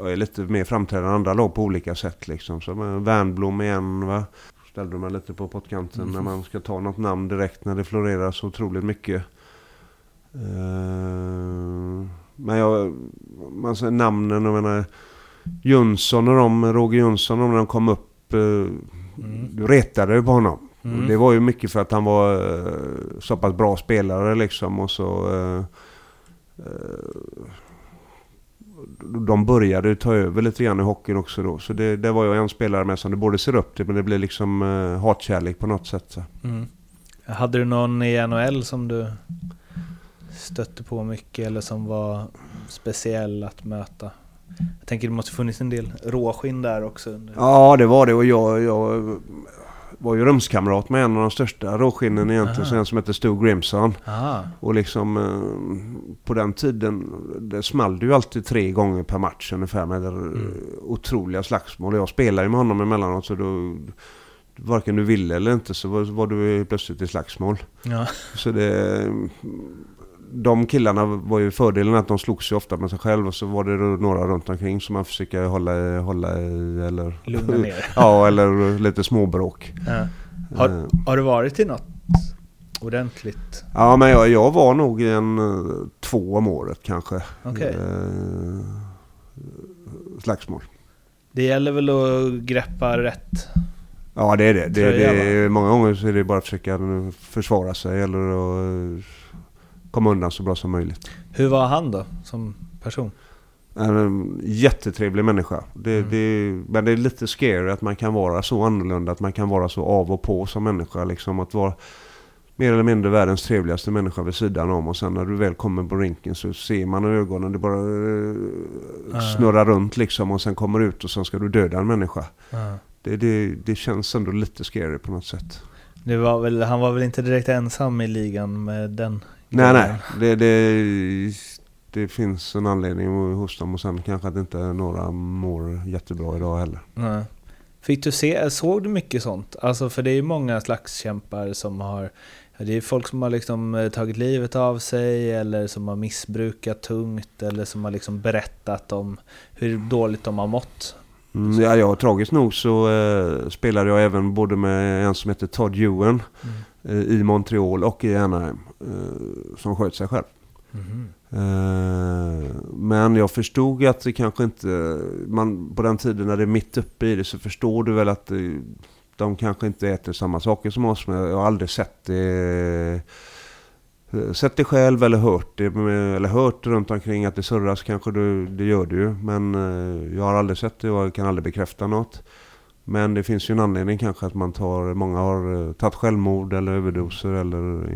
eh, är lite mer framträdande än andra lag på olika sätt. Liksom. Så Värnblom igen va. Ställde mig lite på pottkanten när man ska ta något namn direkt när det florerar så otroligt mycket. Eh, men jag, man säger namnen, jag menar Jönsson och de, Roger Jönsson och de när de kom upp. Uh, Du retade ju på honom. Mm. Det var ju mycket för att han var eh, så pass bra spelare liksom och så... eh, eh, de började ta över lite grann i hockeyn också då. Så det, det var ju en spelare med som du både ser upp till men det blir liksom uh, hatkärlek på något sätt. Så. Mm. Hade du någon i NHL som du stötte på mycket eller som var speciell att möta? Jag tänker det måste funnits en del råskinn där också. Under. Ja det var det och jag, jag var ju rumskamrat med en av de största råskinnen egentligen. Aha. En som heter Stu Grimson. Aha. Och liksom eh, på den tiden, det small ju alltid tre gånger per match ungefär med mm. otroliga slagsmål. Jag spelade ju med honom emellanåt så då, varken du ville eller inte så var, var du plötsligt i slagsmål. Ja. Så det, de killarna var ju fördelen att de slogs ju ofta med sig själv och så var det några runt omkring som man försöker hålla, hålla i eller... Lugna ner. ja, eller lite småbråk. Ja. Har, Eh. har du varit i något ordentligt? Ja, men jag, jag var nog i en eh, två om året kanske. Okej. Eh, slagsmål. Det gäller väl att greppa rätt? Ja, det är det. det, det är, många gånger så är det bara att försöka försvara sig eller eh, komma undan så bra som möjligt. Hur var han då, som person? En jättetrevlig människa. Det, Mm. det, men det är lite scary att man kan vara så annorlunda, att man kan vara så av och på som människa. Liksom att vara mer eller mindre världens trevligaste människa vid sidan om. Och sen när du väl kommer på rinken så ser man i ögonen, det bara Ah. snurrar runt liksom. Och sen kommer ut och sen ska du döda en människa. Ja. Det, det, det känns ändå lite scary på något sätt. Var väl, han var väl inte direkt ensam i ligan med den Nej, nej. Det, det, det finns en anledning hos dem och sen kanske att inte några mår jättebra idag heller. Nej. Fick du se, såg du mycket sånt? Alltså för det är ju många slagskämpar som har Det är folk som har liksom eh, tagit livet av sig eller som har missbrukat tungt eller som har liksom berättat om hur dåligt de har mått. Mm, ja, ja, tragiskt nog så eh, spelade jag även både med en som heter Todd Ewan eh, i Montreal och i Anaheim. Eh, som sköt sig själv. Eh, men jag förstod att det kanske inte... Man, på den tiden när det är mitt uppe i det så förstår du väl att det, de kanske inte äter samma saker som oss, men jag har aldrig sett det sett det själv eller hört det, eller hört runt omkring att det surras kanske det, det gör det ju. Men jag har aldrig sett det och jag kan aldrig bekräfta något. Men det finns ju en anledning kanske att man tar, många har tagit självmord eller överdoser eller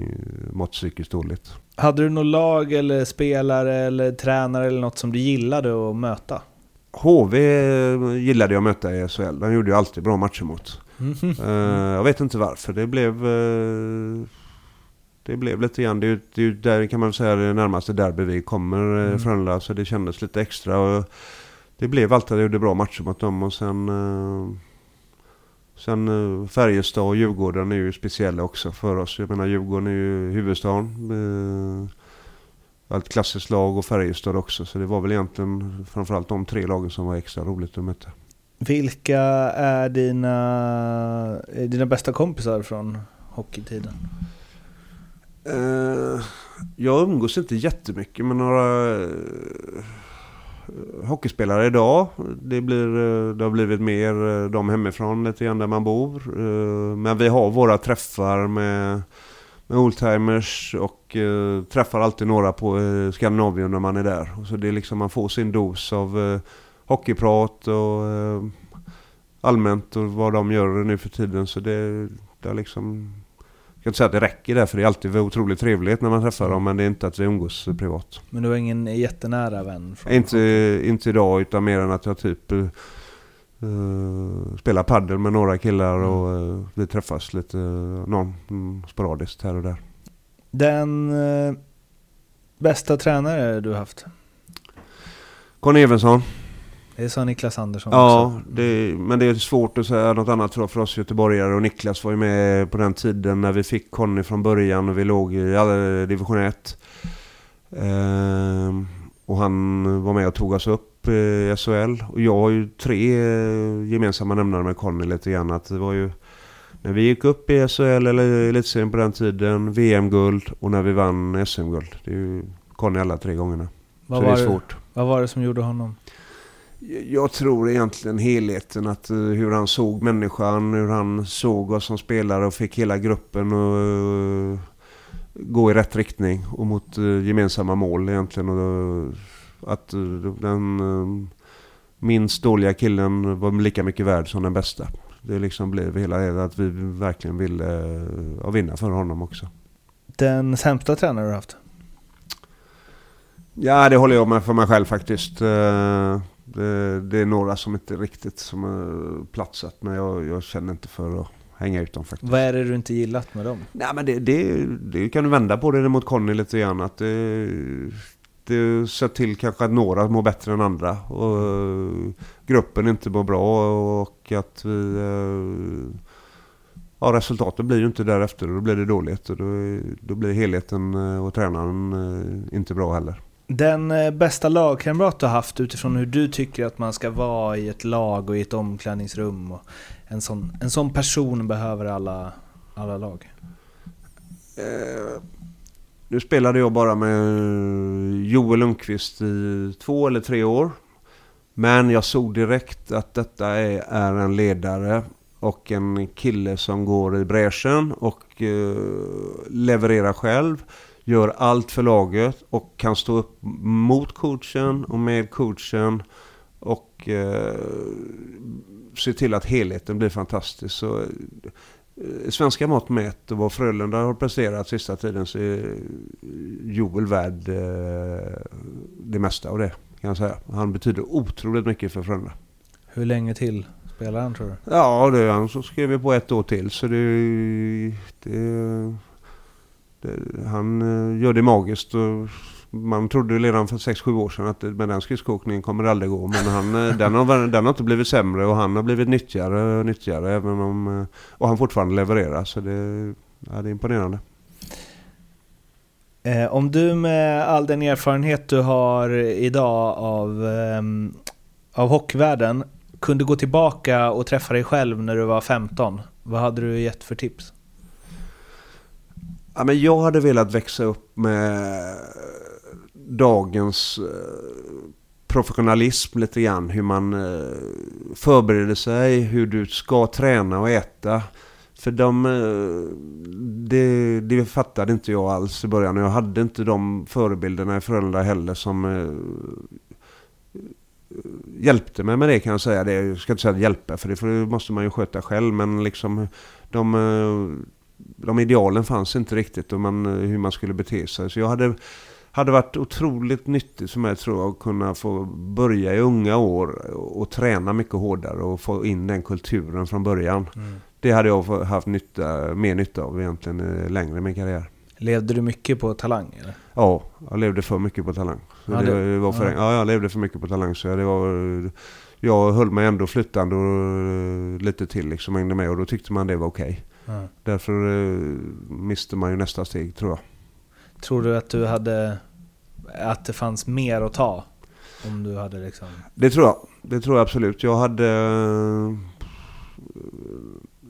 mått psykiskt dåligt. Hade du något lag eller spelare eller tränare eller något som du gillade att möta? HV gillade jag att möta i SHL. De gjorde ju alltid bra matcher mot. Mm. Uh, jag vet inte varför. Det blev... Uh, det blev lite grann... Det är ju där kan man säga det närmaste derby vi kommer mm. Frölunda. Så det kändes lite extra. Och det blev alltid att jag gjorde bra matcher mot dem och sen... Uh, Sen eh, Färjestad och Djurgården är ju speciella också för oss. Jag menar Djurgården är ju huvudstaden. Eh, ett klassiskt lag och Färjestad också. Så det var väl egentligen framförallt de tre lagen som var extra roligt att möta. Vilka är dina, dina bästa kompisar från hockeytiden? Jag umgås inte jättemycket med några hockeyspelare idag. Det, blir, eh, det har blivit mer eh, de hemifrån lite grann där man bor. Eh, men vi har våra träffar med, med oldtimers och träffar alltid några på Skandinavien när man är där. Så det är liksom man får sin dos av hockeyprat och allmänt och vad de gör nu för tiden. Så det, det har liksom jag kan inte säga att det räcker där, för det är alltid otroligt trevligt när man träffar dem, men det är inte att vi umgås privat. Men du har ingen jättenära vän? inte, inte idag, utan mer än att jag typ uh, spelar paddel med några killar mm. och uh, vi träffas lite, uh, någon um, sporadiskt här och där. Den uh, bästa tränare du haft? Conny Evensson. Det sa Niklas Andersson ja, också. Ja, men det är svårt att säga något annat för oss göteborgare. Och Niklas var ju med på den tiden när vi fick Conny från början och vi låg i division 1. Ehm, och han var med och tog oss upp i SHL. Och jag har ju tre gemensamma nämnare med Conny lite grann. Att det var ju när vi gick upp i SHL eller elitserien på den tiden, VM-guld och när vi vann SM-guld. Det är ju Conny alla tre gångerna. Vad Så det är svårt. Det, vad var det som gjorde honom? Jag tror egentligen helheten, att eh, hur han såg människan, hur han såg oss som spelare och fick hela gruppen att eh, gå i rätt riktning och mot eh, gemensamma mål egentligen. Och att den minst dåliga killen var lika mycket värd som den bästa. Det liksom blev hela det att vi verkligen ville vinna för honom också. Den sämsta tränare du haft? Ja, det håller jag med för mig själv faktiskt. Det, det, är några som inte riktigt som har platsat men jag, jag, känner inte för att hänga ut dem faktiskt. Vad är det du inte gillat med dem? Nej men det, det, det kan du vända på det mot Conny lite grann. Att det, det ser till kanske att några mår bättre än andra. Och gruppen inte mår bra och att vi... Eh, ja, resultatet blir ju inte därefter och då blir det dåligt. Och då, då blir helheten eh, och tränaren eh, inte bra heller. Den eh, bästa lagkamrat du har haft utifrån hur du tycker att man ska vara i ett lag och i ett omklädningsrum. Och en, sån, en sån person behöver alla, alla lag. Eh, nu spelade jag bara med eh, Joel Lundqvist i två eller tre år. Men jag såg direkt att detta är, är en ledare och en kille som går i bräschen och eh, levererar själv gör allt för laget och kan stå upp mot coachen och med coachen och eh, se till att helheten blir fantastisk. Så, eh, svenska mått mätt och vad Frölunda har presterat sista tiden så är Joel värd eh, det mesta av det. Kan jag säga. Han betyder otroligt mycket för Frölunda. Hur länge till spelar han tror du? Ja, det, han skrev på ett år till så det, det han eh, gör det magiskt. Och man trodde redan för 6-7 år sedan att med den skridskoåkningen kommer det aldrig gå. Men han, eh, den, har, den har inte blivit sämre och han har blivit nyttigare och nyttigare. Även om, eh, och han fortfarande levererar. Så det, ja, det är imponerande. Om du med all den erfarenhet du har idag av, av hockeyvärlden kunde gå tillbaka och träffa dig själv när du var 15, vad hade du gett för tips? Ja, men jag hade velat växa upp med dagens eh, professionalism lite grann. Hur man eh, förbereder sig, hur du ska träna och äta. För de, eh, det, det fattade inte jag alls i början. Jag hade inte de förebilderna i Frölunda heller som hjälpte mig med det kan jag säga. Det, jag ska inte säga hjälpa för det, måste man ju sköta själv. Men liksom de, de idealen fanns inte riktigt och man, hur man skulle bete sig. Så jag hade, hade varit otroligt nyttigt för mig tror jag att kunna få börja i unga år och träna mycket hårdare och få in den kulturen från början. Mm. Det hade jag haft nytta, mer nytta av egentligen eh, längre i min karriär. Levde du mycket på talang? Eller? Ja, jag levde för mycket på talang. Ja, det, det var för, ja. ja, jag levde för mycket på talang. Så det var, jag höll mig ändå flyttande och lite till liksom hängde med och då tyckte man det var okej. Därför uh, miste man ju nästa steg tror jag. Tror du att du hade, att det fanns mer att ta? Om du hade liksom... Det tror jag. Det tror jag absolut. Jag hade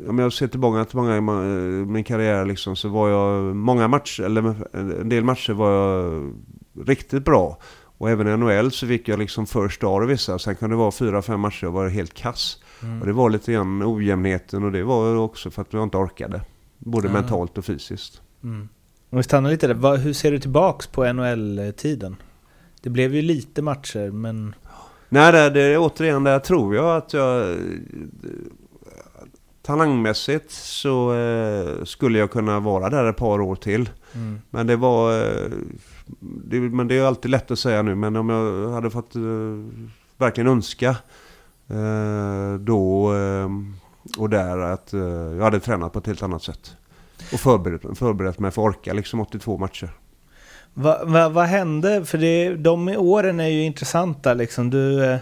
om jag ser tillbaka till många i min karriär liksom, så var jag många matcher, eller en del matcher var jag riktigt bra. Och även i NHL så fick jag liksom first star i vissa. Sen kan det vara fyra, fem matcher jag var helt kass. Mm. Och det var lite grann ojämnheten och det var också för att jag inte orkade. Både mm. mentalt och fysiskt. Mm. Om vi stannar lite där, hur ser du tillbaks på NHL-tiden? Det blev ju lite matcher men... Nej, det, det, återigen där tror jag att jag talangmässigt så eh, skulle jag kunna vara där ett par år till. Mm. Men det var... Eh, det, men det är alltid lätt att säga nu, men om jag hade fått eh, verkligen önska Eh, då ehm, och där att eh, jag hade tränat på ett helt annat sätt. Och förberett, förberett mig för att orka liksom 82 matcher. Vad va, va hände? För det, de åren är ju intressanta liksom. Du eh,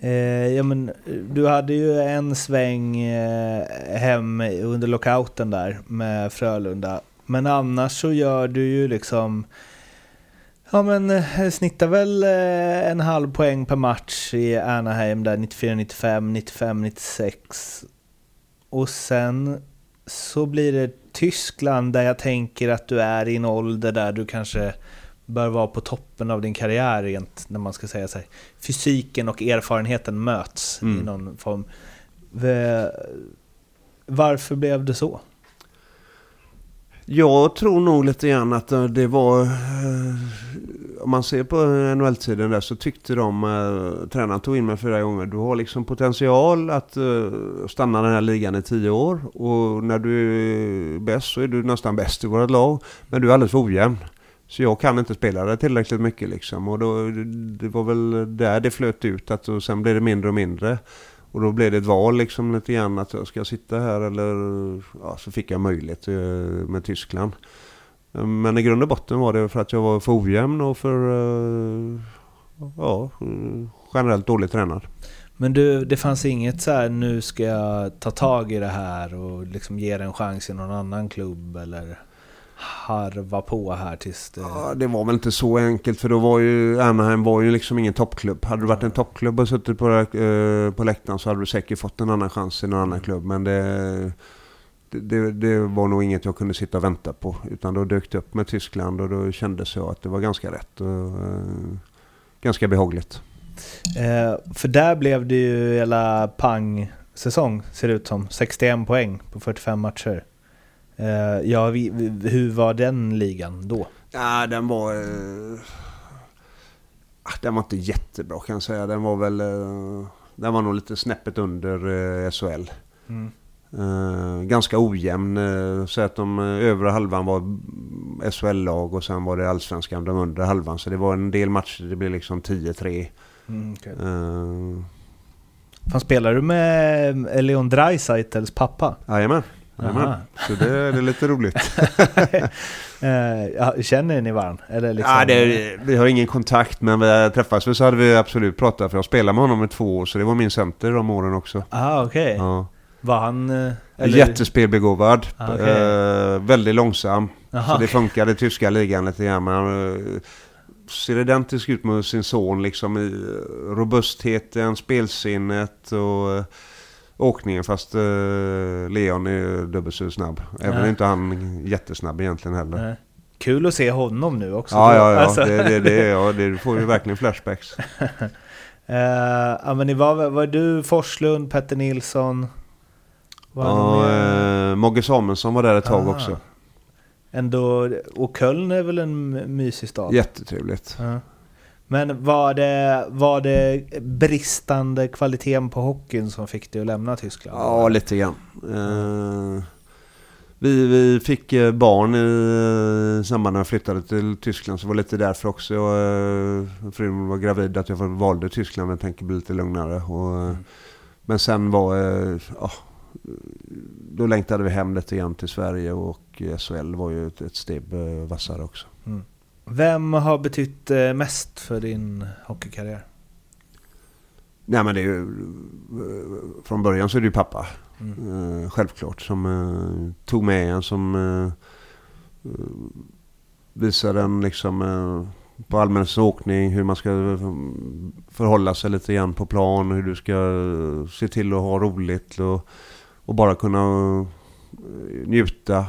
eh, ja, men, du hade ju en sväng eh, hem under lockouten där med Frölunda. Men annars så gör du ju liksom... Ja men eh, snittar väl eh, en halv poäng per match i Anaheim där 94-95, 95-96. Och sen så blir det Tyskland där jag tänker att du är i en ålder där du kanske bör vara på toppen av din karriär rent när man ska säga så här. Fysiken och erfarenheten möts mm. i någon form. Varför blev det så? Jag tror nog lite grann att eh, det var... Eh, om man ser på NHL-tiden där så tyckte de, eh, tränaren tog in mig fyra gånger, du har liksom potential att stanna den här ligan i tio år. Och när du är bäst så är du nästan bäst i vårt lag. Men du är alldeles för ojämn. Så jag kan inte spela det tillräckligt mycket liksom. Och då, det var väl där det flöt ut. Att, och sen blev det mindre och mindre. Och då blev det ett val liksom lite grann att jag ska sitta här eller... Ja, så fick jag möjlighet eh, med Tyskland. Eh, men i grund och botten var det för att jag var för ojämn och för... Eh, ja, generellt dåligt tränad. Men du, det fanns inget så här, nu ska jag ta tag i det här och liksom ge det en chans i någon annan klubb eller? Harva på här tills det... Ja, det var väl inte så enkelt för då var ju Anaheim var ju liksom ingen toppklubb. Hade du varit en toppklubb och suttit på, eh, på läktaren så hade du säkert fått en annan chans i någon annan klubb. Men det, det, det, var nog inget jag kunde sitta och vänta på. Utan då dök det upp med Tyskland och då kändes jag att det var ganska rätt. Och, eh, ganska behagligt. Eh, för där blev det ju hela pang-säsong ser det ut som. 61 poäng på 45 matcher. Uh, ja, vi, vi, hur var den ligan då? Ja, den var... Uh, den var inte jättebra kan jag säga. Den var väl... Uh, den var nog lite snäppet under uh, SHL. Mm. ganska ojämn. så att de övre halvan var SHL-lag och sen var det allsvenskan de undre halvan. Så det var en del matcher. Det blev liksom 10-3. Mm, okay. Fan, spelar du med Leon Dreisaitls pappa? Jajamän. Så det, det är lite roligt. Eh, känner ni varandra? Eller liksom... ja, det, vi har ingen kontakt men vi träffas så hade vi absolut pratat. För jag spelade med honom i två år så det var min center de åren också. Ah, okej. Okay. Ja. Var han... Eh, eller? Jättespelbegåvad. Ah, okay. eh, väldigt långsam. Aha. Så det funkade i tyska ligan lite grann. Men han eh, ser identisk ut med sin son liksom i robustheten, spelsinnet och åkningen fast uh, Leon är dubbelt så snabb. Även Nej. inte han jättesnabb egentligen heller. Nej. Kul att se honom nu också. Ja, ja, ja. Alltså. Det, det, det, ja det, får ju verkligen flashbacks. Eh, ja, men ni var, var du Forslund, Petter Nilsson? Var Ja, eh, Mogge Samuelsson var där ett tag Ah. också. Ändå, och Köln är väl en mysig stad? Jättetrevligt. Ja. Men var det, var det bristande kvaliteten på hockeyn som fick dig att lämna Tyskland? Ja, lite grann. Eh, vi, vi fick eh, barn i eh, samband när jag flyttade till Tyskland, så det var lite därför också. Frun var gravid, att jag valde Tyskland, jag tänker bli lite lugnare. Och, eh, Men sen var, ja, då längtade vi hem lite grann till Sverige och SHL var ju ett, ett steg vassare också. Vem har betytt eh, mest för din hockeykarriär? Nej men det är ju, eh, från början så är det ju pappa. Eh, självklart. Som tog med en som visade en liksom på allmän åkning hur man ska förhålla sig lite grann på plan. Hur du ska se till att ha roligt och, och bara kunna njuta.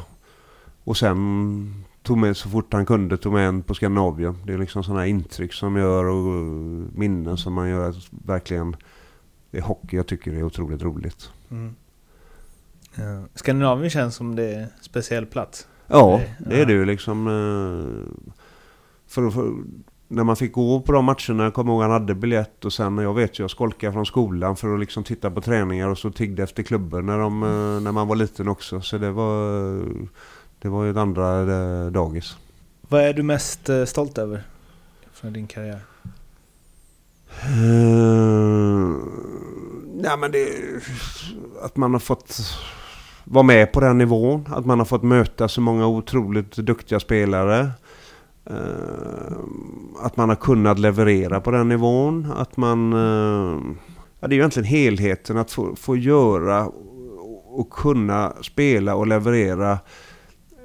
Och sen tog med så fort han kunde, tog med en på Skandinavien. Det är liksom sådana intryck som gör och eh, minnen som man gör. Verkligen, det är hockey jag tycker är otroligt roligt. Mm. Ja. Skandinavien känns som det är en speciell plats. Ja, det är det ju liksom. eh, För, för, när man fick gå på de matcherna, jag kommer ihåg han hade biljett och sen, jag vet ju, jag skolkade från skolan för att liksom titta på träningar och så tiggde efter klubben när, de, eh, när man var liten också. Så det var, det var ju ett andra eh, dagis. Vad är du mest eh, stolt över från din karriär? Uh, nej men det... Att man har fått vara med på den nivån. Att man har fått möta så många otroligt duktiga spelare. Eh, att man har kunnat leverera på den nivån. Att man... eh, ja, det är ju egentligen helheten att få, få göra och, kunna spela och leverera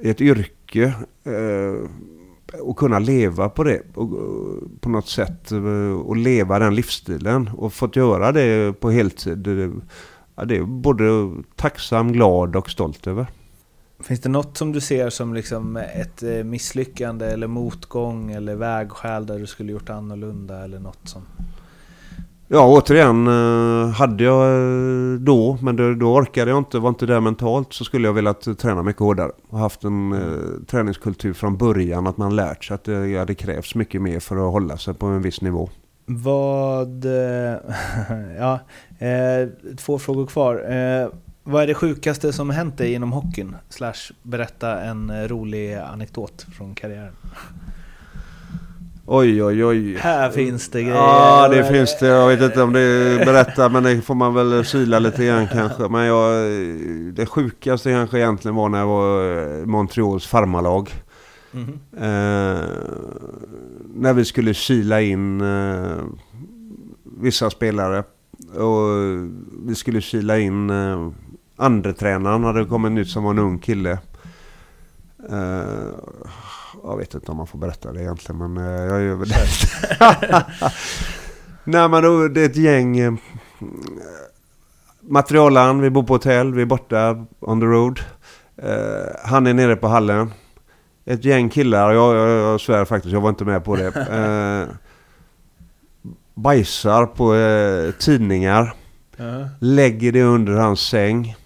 ett yrke. eh, och kunna leva på det och, på något sätt eh, och leva den livsstilen och fått göra det på heltid. Det, ja, det är både tacksam, glad och stolt över. Finns det något som du ser som liksom ett eh, misslyckande eller motgång eller vägskäl där du skulle gjort annorlunda eller något som... Ja, återigen eh, hade jag eh, då, men då, orkade jag inte, var inte där mentalt, så skulle jag velat eh, träna mycket hårdare. Och haft en eh, träningskultur från början, att man lärt sig att det, ja, det krävs mycket mer för att hålla sig på en viss nivå. Vad... ja, eh, två frågor kvar. Eh, vad är det sjukaste som hänt dig inom hockeyn? Slash berätta en rolig anekdot från karriären. Oj, oj, oj. Här finns det grejer. Ja, det finns det. Jag vet inte om det är berätta, men det får man väl sila lite grann kanske. Men jag, det sjukaste kanske egentligen var när jag var i Montreals farmarlag. Mhm. Eh, när vi skulle kila in eh, vissa spelare. Och vi skulle kila in eh, andre tränaren hade kommit nytt som var en ung kille. Eh, jag vet inte om man får berätta det egentligen men eh, jag gör väl det. Nej men då, det är ett gäng eh, materialaren, vi bor på hotell, vi är borta on the road. Eh, han är nere på hallen. Ett gäng killar, jag, jag, jag svär faktiskt, jag var inte med på det. Eh, bajsar på eh, tidningar. Lägger det under hans säng.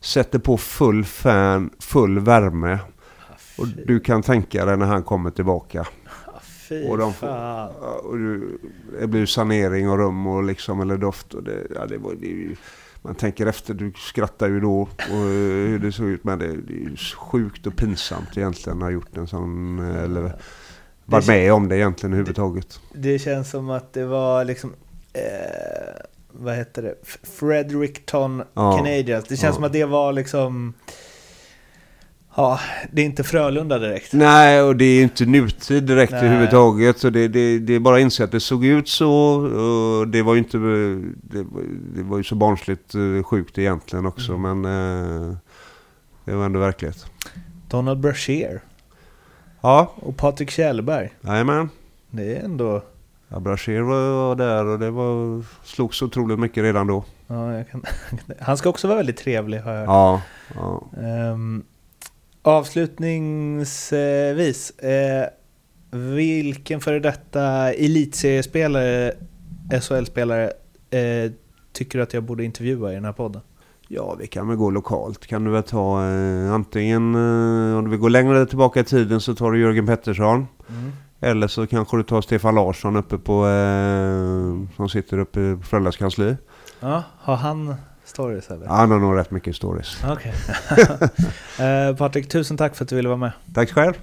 Sätter på full fan, full värme. Och du kan tänka dig när han kommer tillbaka. Fy Och de får, och du, det blir sanering och rum och liksom, eller doft. Och det, ja, det var, det man tänker efter, du skrattar ju då och eh, hur det såg ut. Men det, det är ju sjukt och pinsamt egentligen att ha gjort en sån, eh, eller varit med om det egentligen överhuvudtaget. Det känns som att det var liksom... Eh, vad heter det? Fredericton Ja. Canadiens. Det känns Ja. som att det var liksom... Ja, det är inte Frölunda direkt. Nej, och det är inte nutid direkt Nej. överhuvudtaget. Så det, det, det är bara att inse att det såg ut så. Och det var ju inte... Det, det var ju så barnsligt eh, sjukt egentligen också. Men eh, det var ändå verklighet. Donald Brashear Ja, och Patrik Kjellberg. jajamän. Det är ändå... Ja, Brashear var där och det var, slogs otroligt mycket redan då. Ja, kan, han ska också vara väldigt trevlig har jag hört. Ja, ja. Ehm, Avslutningsvis, eh, vilken före detta elitseriespelare, SHL-spelare, eh, tycker du att jag borde intervjua i den här podden? Ja, vi kan väl gå lokalt. Kan du väl ta eh, antingen, eh, om du vill gå längre tillbaka i tiden så tar du Jörgen Pettersson. Eller så kanske du tar Stefan Larsson uppe på, eh, som sitter uppe på Frölundas kansli. Ja, har han stories eller? Han har nog rätt mycket stories. Okej. eh, Patrik, tusen tack för att du ville vara med. Tack själv.